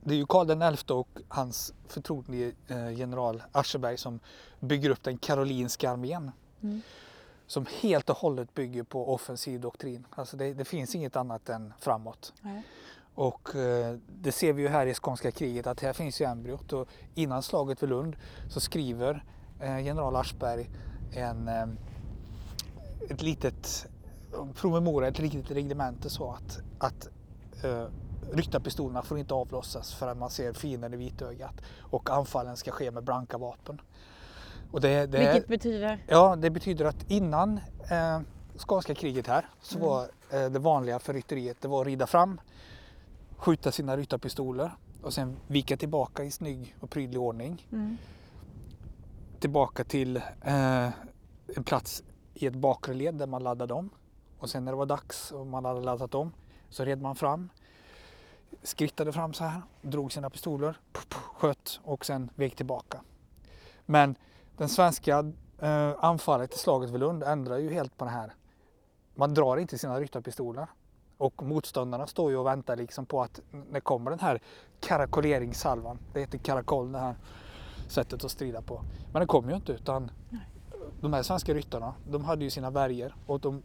B: Det är ju Karl XI och hans förtrolige eh, general Ascheberg som bygger upp den karolinska armén.
C: Mm.
B: Som helt och hållet bygger på offensiv doktrin. Alltså det, det finns inget annat än framåt.
C: Nej.
B: Och eh, det ser vi ju här i skånska kriget att här finns ju embryot och innan slaget vid Lund så skriver eh, general Aschberg en, eh, ett litet promemoria, ett litet reglemente så att, att eh, ryttarpistolerna får inte avlossas förrän man ser fienden i vitögat och anfallen ska ske med blanka vapen. Och det, det,
C: Vilket betyder?
B: Ja, det betyder att innan eh, skånska kriget här så
C: Mm.
B: var eh, det vanliga för rytteriet det var att rida fram, skjuta sina ryttarpistoler och sen vika tillbaka i snygg och prydlig ordning.
C: Mm.
B: Tillbaka till eh, en plats i ett bakre led där man laddade om. Och sen när det var dags och man hade laddat om så red man fram, skrittade fram så här, drog sina pistoler, sköt och sen vek tillbaka. Men den svenska eh, anfallet i slaget vid Lund ändrar ju helt på det här. Man drar inte sina ryttarpistoler och motståndarna står ju och väntar liksom på att när kommer den här karakoleringssalvan, det heter karakol det här sättet att strida på. Men det kom ju inte utan de här svenska ryttarna, de hade ju sina värjor och de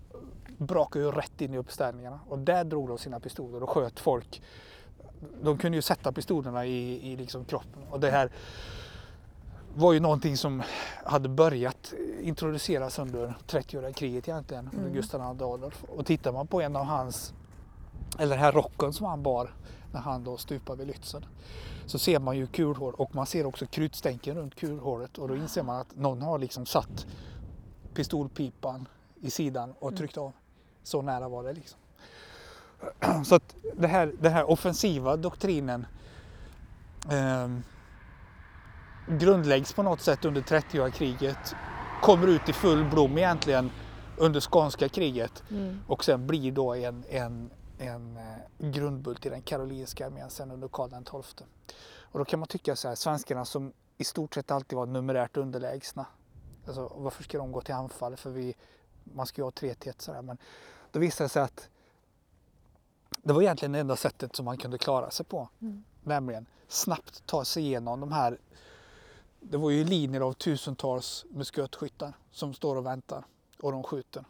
B: brakade ju rätt in i uppställningarna och där drog de sina pistoler och sköt folk. De kunde ju sätta pistolerna i, i liksom kroppen och det här var ju någonting som hade börjat introduceras under 30-åriga kriget egentligen, under
C: Mm.
B: Gustav II Adolf. Och tittar man på en av hans, eller den här rocken som han bar när han då stupade vid Lützen, så ser man ju kulhår och man ser också krutstänken runt kulhåret och då inser man att någon har liksom satt pistolpipan i sidan och tryckt av. Så nära var det liksom. Så att det här, den här offensiva doktrinen ehm, grundläggs på något sätt under 30-åriga kriget, kommer ut i full blom egentligen under skånska kriget
C: Mm.
B: och sen blir då en, en, en eh, grundbult i den karolinska armén sen under Karl XII. Och då kan man tycka så här, svenskarna som i stort sett alltid var numerärt underlägsna. Alltså, varför ska de gå till anfall? För vi, man ska ju ha 3 till 1 sådär. Men då visade det sig att det var egentligen det enda sättet som man kunde klara sig på.
C: Mm.
B: Nämligen snabbt ta sig igenom de här det var ju linjer av tusentals muskötskyttar som står och väntar och de skjuter.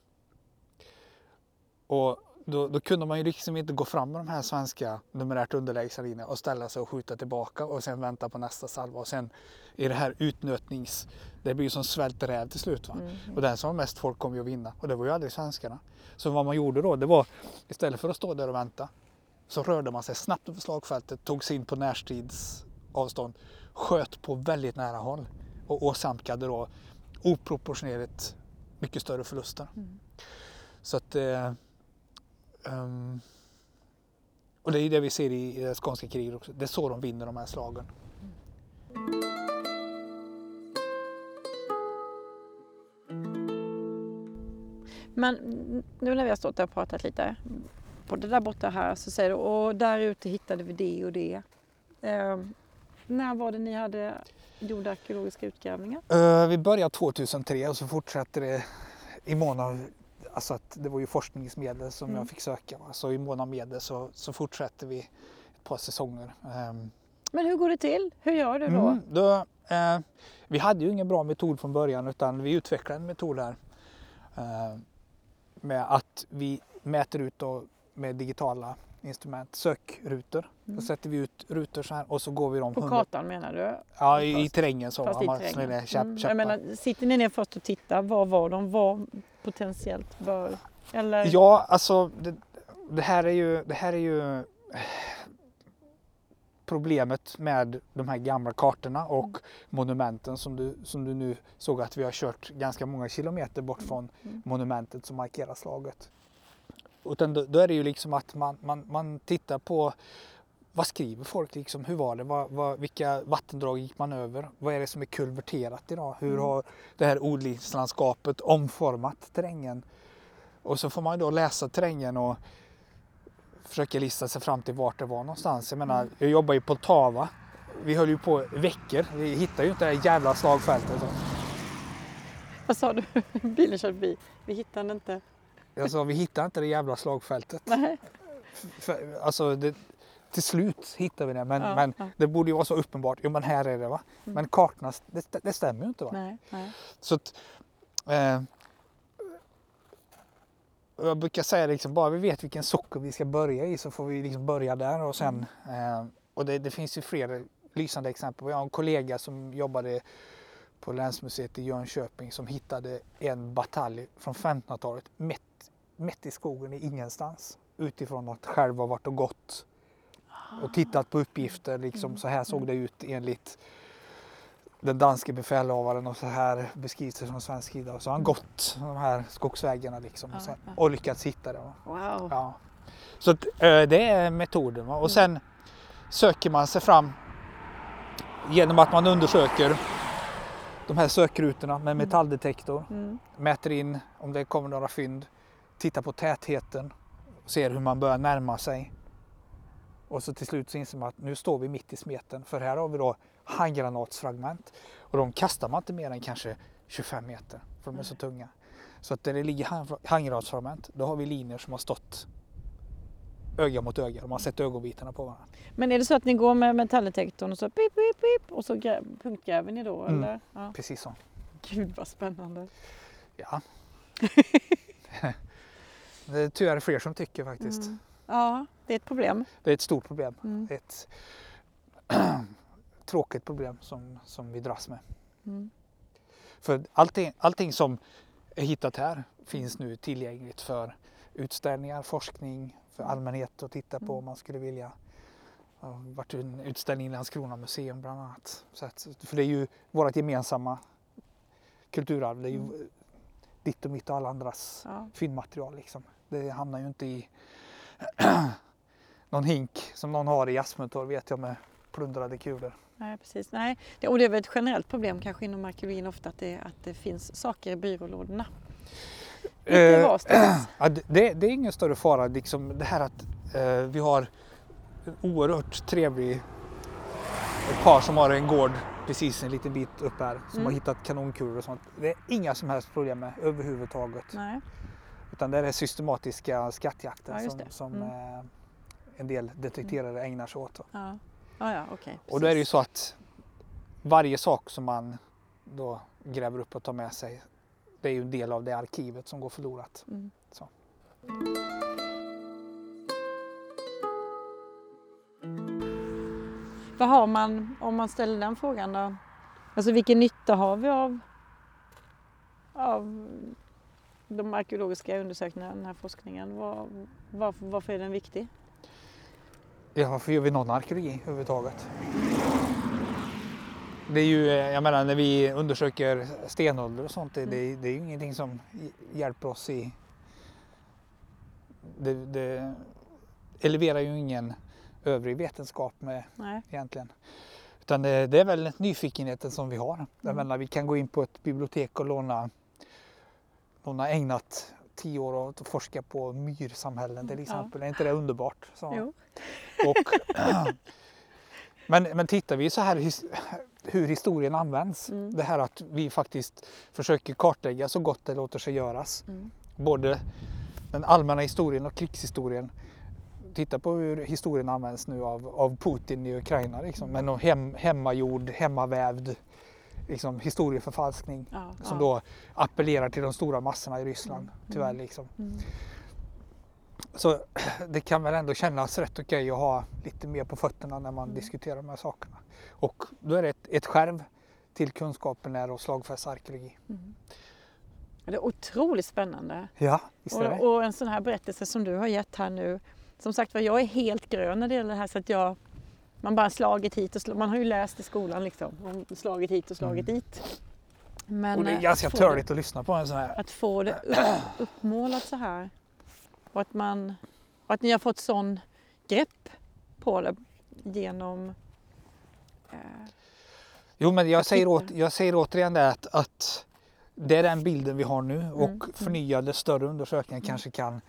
B: Och då, då kunde man ju liksom inte gå fram med de här svenska numerärt underlägsna linjerna och ställa sig och skjuta tillbaka och sen vänta på nästa salva och sen i det här utnötnings... Det blir ju som svält räv till slut. Va?
C: Mm.
B: Och den som har mest folk kommer ju att vinna och det var ju aldrig svenskarna. Så vad man gjorde då det var istället för att stå där och vänta så rörde man sig snabbt över slagfältet, tog sig in på närstridsavstånd, sköt på väldigt nära håll och åsamkade då oproportionerligt mycket större förluster.
C: Mm.
B: Så att eh, ehm, och det är det vi ser i, i det skånska kriget också. Det är så de vinner de här slagen.
C: Men nu när vi har stått där och pratat lite. På det där borta här så säger du och där ute hittade vi det och det. Eh, när var det ni hade gjort arkeologiska utgrävningar?
B: Eh, vi började 2003 och så fortsatte det i mån av, alltså att det var ju forskningsmedel som
C: Mm.
B: jag fick söka. Va? Så i mån av medel så, så fortsätter vi ett par säsonger. Ehm,
C: Men hur går det till? Hur gör du då?
B: Mm, då eh, vi hade ju ingen bra metod från början utan vi utvecklade en metod här. Eh, med att vi mäter ut med digitala instrument sökrutor.
C: Mm.
B: Då sätter vi ut rutor så här och så går vi dem
C: På
B: 100
C: kartan menar du?
B: Ja, i, i terrängen så.
C: Fast i
B: man
C: terrängen.
B: smäller käpp,
C: Mm. Jag menar, sitter ni ner först och tittar? Var var de? Var potentiellt bör? Eller?
B: Ja, alltså det, det här är ju, det här är ju eh, problemet med de här gamla kartorna och
C: Mm.
B: monumenten som du, som du nu såg att vi har kört ganska många kilometer bort från
C: Mm.
B: monumentet som markerar slaget. Utan då, då är det ju liksom att man, man, man tittar på vad skriver folk liksom? Hur var det? Vad, vad, vilka vattendrag gick man över? Vad är det som är kulverterat idag? Hur
C: Mm.
B: har det här odlingslandskapet omformat terrängen? Och så får man då läsa terrängen och försöka lista sig fram till vart det var någonstans. Jag menar,
C: Mm.
B: jag jobbar ju på Poltava. Vi höll ju på veckor. Vi hittade ju inte det här jävla slagfältet.
C: Vad sa du? Bilen körde förbi. Vi hittade inte.
B: Sa, vi hittade inte det jävla slagfältet.
C: Nej.
B: För, alltså, det, till slut hittade vi det, men,
C: Ja,
B: men
C: ja.
B: det borde ju vara så uppenbart. Jo, men här är det va.
C: Mm.
B: Men kartorna, det, det stämmer ju inte va.
C: Nej, nej.
B: Så att, eh, jag brukar säga liksom, bara vi vet vilken socker vi ska börja i så får vi liksom börja där och sen eh, och det, det finns ju fler lysande exempel. Jag har en kollega som jobbade på Länsmuseet i Jönköping som hittade en batalj från 1500-talet mitt, mitt i skogen i ingenstans utifrån att själv ha varit och gått och tittat på uppgifter. Liksom, så här såg det ut enligt den danske befälhavaren och så här beskrivs det från svensk sida. Och så har han gått de här skogsvägarna liksom, och, sen, och lyckats hitta det.
C: Wow.
B: Ja. Så eh, det är metoden. Va? Och sen söker man sig fram genom att man undersöker de här sökrutorna med metalldetektor.
C: Mm.
B: Mäter in om det kommer några fynd. Tittar på tätheten. Ser hur man börjar närma sig. Och så till slut så inser man att nu står vi mitt i smeten. För här har vi då handgranatsfragment. Och de kastar man inte mer än kanske 25 meter. För de är så tunga. Så att där det ligger hand- handgranatsfragment, då har vi linjer som har stått öga mot öga. De har sett ögonbitarna på varandra.
C: Men är det så att ni går med metalldetektorn och så pip, pip, pip och så grä- punktgräver ni då?
B: Mm.
C: Eller? Ja.
B: Precis så.
C: Gud vad spännande.
B: Ja. det är tyvärr fler som tycker faktiskt.
C: Mm. Ja, det är ett problem.
B: Det är ett stort problem.
C: Mm.
B: Det är ett tråkigt problem som, som vi dras med.
C: Mm.
B: För allting, allting som är hittat här finns nu tillgängligt för utställningar, forskning, för allmänhet att titta på
C: Mm.
B: om man skulle vilja. Det har varit en utställning i Landskrona museum bland annat. Så att, för det är ju vårt gemensamma kulturarv. Det är ju
C: Mm.
B: Ditt och mitt och alla andras
C: Ja.
B: fyndmaterial. Liksom. Det hamnar ju inte i någon hink som någon har i Asmundtorp vet jag med plundrade kulor.
C: Nej, precis. Nej. Det, och det är väl ett generellt problem kanske inom arkeologin ofta att det, att det finns saker i byrålådorna.
B: Eh,
C: varstans.
B: Ja, det- det, det är ingen större fara. Liksom det här att eh, vi har en oerhört trevlig ett par som har en gård precis en liten bit upp här som
C: Mm.
B: har hittat kanonkulor och sånt. Det är inga som helst problem med överhuvudtaget.
C: Nej.
B: Utan det är den systematiska skattjakten
C: Ja,
B: som, som
C: Mm.
B: eh, en del detekterare ägnar sig åt.
C: Ja, ja, ja okej.
B: Och då är det ju så att varje sak som man då gräver upp och tar med sig det är ju en del av det arkivet som går förlorat.
C: Mm.
A: Vad har man, om man ställer den frågan då? Alltså vilken nytta har vi av, av de arkeologiska undersökningarna, den här forskningen? Var, varför, varför är den viktig?
B: Ja, varför gör vi någon arkeologi överhuvudtaget? Det är ju, jag menar när vi undersöker stenålder och sånt, det, det, det är ju ingenting som hjälper oss i... Det, det eleverar ju ingen övrig vetenskap med
A: Nej.
B: egentligen. Utan det, det är väl nyfikenheten som vi har. Jag
A: Mm.
B: menar, vi kan gå in på ett bibliotek och låna, någon har ägnat tio år åt att forska på myrsamhällen till
A: Ja.
B: exempel. Är inte det underbart? Så. Och, men, men tittar vi så här his, hur historien används,
A: Mm.
B: det här att vi faktiskt försöker kartlägga så gott det låter sig göras.
A: Mm.
B: Både den allmänna historien och krigshistorien. Titta på hur historien används nu av, av Putin i Ukraina. Liksom, med någon hem, hemmagjord, hemmavävd liksom, historieförfalskning
A: Ja,
B: som
A: ja.
B: då appellerar till de stora massorna i Ryssland.
A: Mm.
B: Tyvärr.
A: Mm.
B: Liksom.
A: Mm.
B: Så det kan väl ändå kännas rätt okej att ha lite mer på fötterna när man
A: Mm.
B: diskuterar de här sakerna. Och då är det ett, ett skärv till kunskapen är och slagfäst arkeologi.
A: Mm. Det är otroligt spännande.
B: Ja, visst är det.
A: Och, och en sån här berättelse som du har gett här nu. Som sagt var, jag är helt grön när det gäller det här så att jag man bara slagit hit och slagit, man har ju läst i skolan liksom. och Slagit hit och slagit
B: Mm.
A: dit. Men
B: och det är
A: eh,
B: ganska törligt att lyssna på en sån här.
A: Att få det upp, uppmålat så här. Och att, man, och att ni har fått sån grepp på det genom... Eh,
B: Jo men jag säger, åt, jag säger återigen det att, att det är den bilden vi har nu och
A: Mm, mm.
B: förnyade större undersökningar kanske kan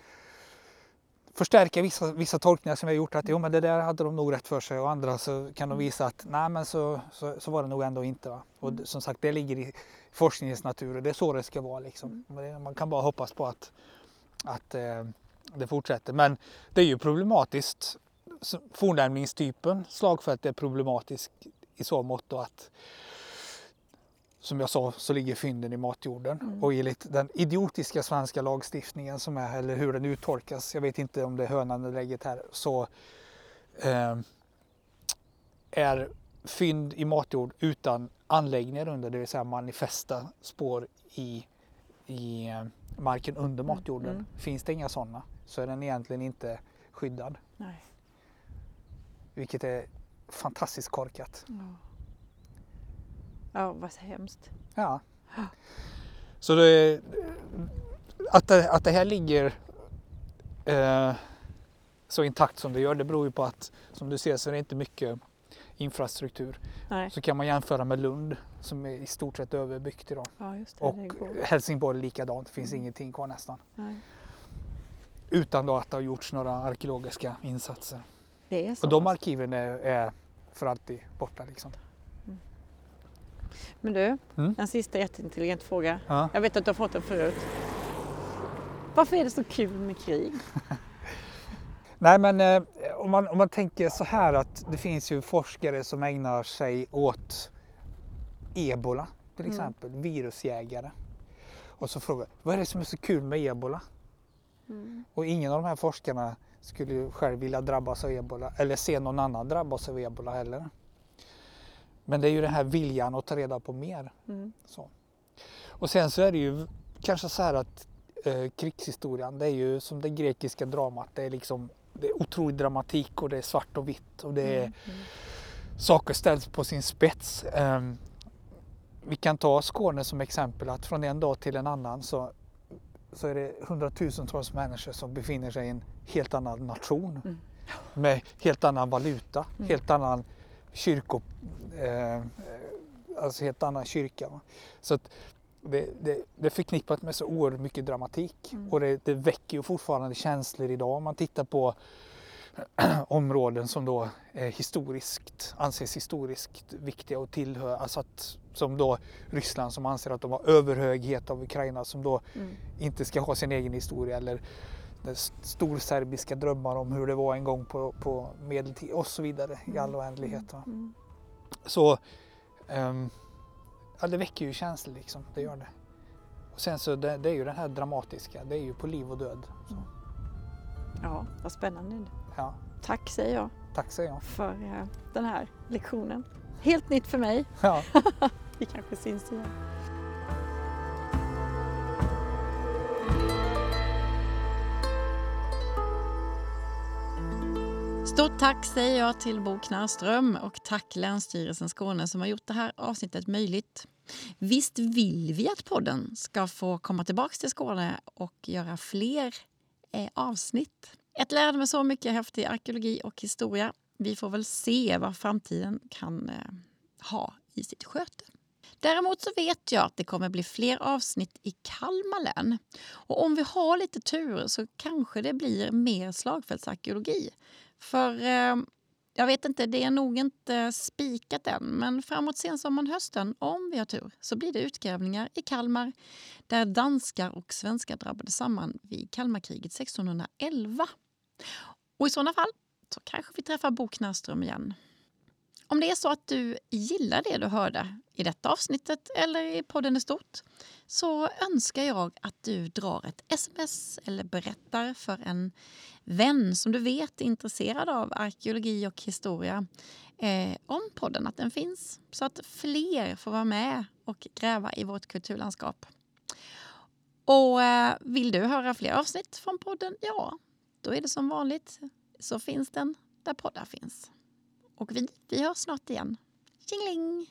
B: förstärka vissa, vissa tolkningar som har gjort att jo men det där hade de nog rätt för sig och andra så kan de
A: Mm.
B: visa att nej men så, så, så var det nog ändå inte. Va? Och
A: Mm.
B: som sagt det ligger i forskningens natur och det är så det ska vara liksom.
A: Mm.
B: Man kan bara hoppas på att, att eh, det fortsätter. Men det är ju problematiskt. Fornlämningstypen slagfält är problematisk i så mått att som jag sa så ligger fynden i matjorden
A: Mm.
B: och enligt den idiotiska svenska lagstiftningen som är eller hur den uttolkas, jag vet inte om det är hönan eller ägget här, så eh, är fynd i matjord utan anläggningar under, det vill säga manifesta spår i, i eh, marken under
A: Mm,
B: matjorden.
A: mm.
B: Finns det inga sådana så är den egentligen inte skyddad,
A: nej.
B: vilket är fantastiskt korkat.
A: Ja. Ja, vad hemskt.
B: Ja. Så det, att, det, att det här ligger eh, så intakt som det gör, det beror ju på att som du ser så är det inte mycket infrastruktur.
A: Nej,
B: Så kan man jämföra med Lund som är i stort sett överbyggt idag.
A: ja just det.
B: Och
A: det.
B: Helsingborg likadant, det finns
A: Mm.
B: ingenting kvar nästan.
A: Nej.
B: Utan då att det har gjorts några arkeologiska insatser.
A: Det är så.
B: Och de arkiven är, är för alltid borta liksom.
A: Men du,
B: Mm.
A: en sista jätteintelligent fråga.
B: Ja.
A: Jag vet att du har fått den förut. Varför är det så kul med krig?
B: Nej men eh, om, man, om man tänker så här att det finns ju forskare som ägnar sig åt ebola till
A: Mm.
B: exempel, virusjägare. Och så frågar vad är det som är så kul med ebola?
A: Mm.
B: Och ingen av de här forskarna skulle ju själv vilja drabbas av ebola eller se någon annan drabbas av ebola heller. Men det är ju den här viljan att ta reda på mer.
A: Mm.
B: Så. Och sen så är det ju kanske så här att eh, krigshistorien det är ju som det grekiska dramat. Det är liksom det är otrolig dramatik och det är svart och vitt och det är
A: Mm. Mm.
B: saker ställs på sin spets. Ehm, vi kan ta Skåne som exempel att från en dag till en annan så, så är det hundratusentals människor som befinner sig i en helt annan nation
A: Mm.
B: med helt annan valuta,
A: Mm.
B: helt annan kyrko, eh, alltså helt annan kyrka. va. Så att det, det, det är förknippat med så oerhört mycket dramatik
A: Mm.
B: och det, det väcker ju fortfarande känslor idag om man tittar på områden som då är historiskt, anses historiskt viktiga och tillhör, alltså att, som då Ryssland som anser att de har överhöghet av Ukraina som då
A: Mm.
B: inte ska ha sin egen historia eller storserbiska drömmar om hur det var en gång på, på medeltid och så vidare i all oändlighet. Va?
A: Mm.
B: Så ehm, ja, det väcker ju känslor liksom, det gör det. Och sen så det, det är ju det här dramatiska, det är ju på liv och död. Så,
A: Ja, vad spännande.
B: ja.
A: Tack säger jag.
B: Tack säger jag.
C: för eh, den här lektionen. Helt nytt för mig.
B: Ja.
C: Vi kanske syns igen.
A: Stort tack säger jag till Bo Knarrström och tack Länsstyrelsen Skåne som har gjort det här avsnittet möjligt. Visst vill vi att podden ska få komma tillbaka till Skåne och göra fler eh, avsnitt. Ett lärde med så mycket häftig arkeologi och historia. Vi får väl se vad framtiden kan eh, ha i sitt sköte. Däremot så vet jag att det kommer bli fler avsnitt i Kalmar län. Och om vi har lite tur så kanske det blir mer slagfältsarkeologi. För eh, jag vet inte, det är nog inte spikat än, men framåt sensommaren, hösten, om vi har tur, så blir det utgrävningar i Kalmar där danskar och svenskar drabbade samman vid Kalmarkriget 1611. Och i sådana fall så kanske vi träffar Bo Knarrström igen. Om det är så att du gillar det du hörde i detta avsnittet eller i podden i stort så önskar jag att du drar ett sms eller berättar för en vän som du vet är intresserad av arkeologi och historia eh, om podden, att den finns. Så att fler får vara med och gräva i vårt kulturlandskap. Och eh, vill du höra fler avsnitt från podden? Ja, då är det som vanligt. Så finns den där poddar finns. Och vi, vi hörs snart igen. Tjingeling!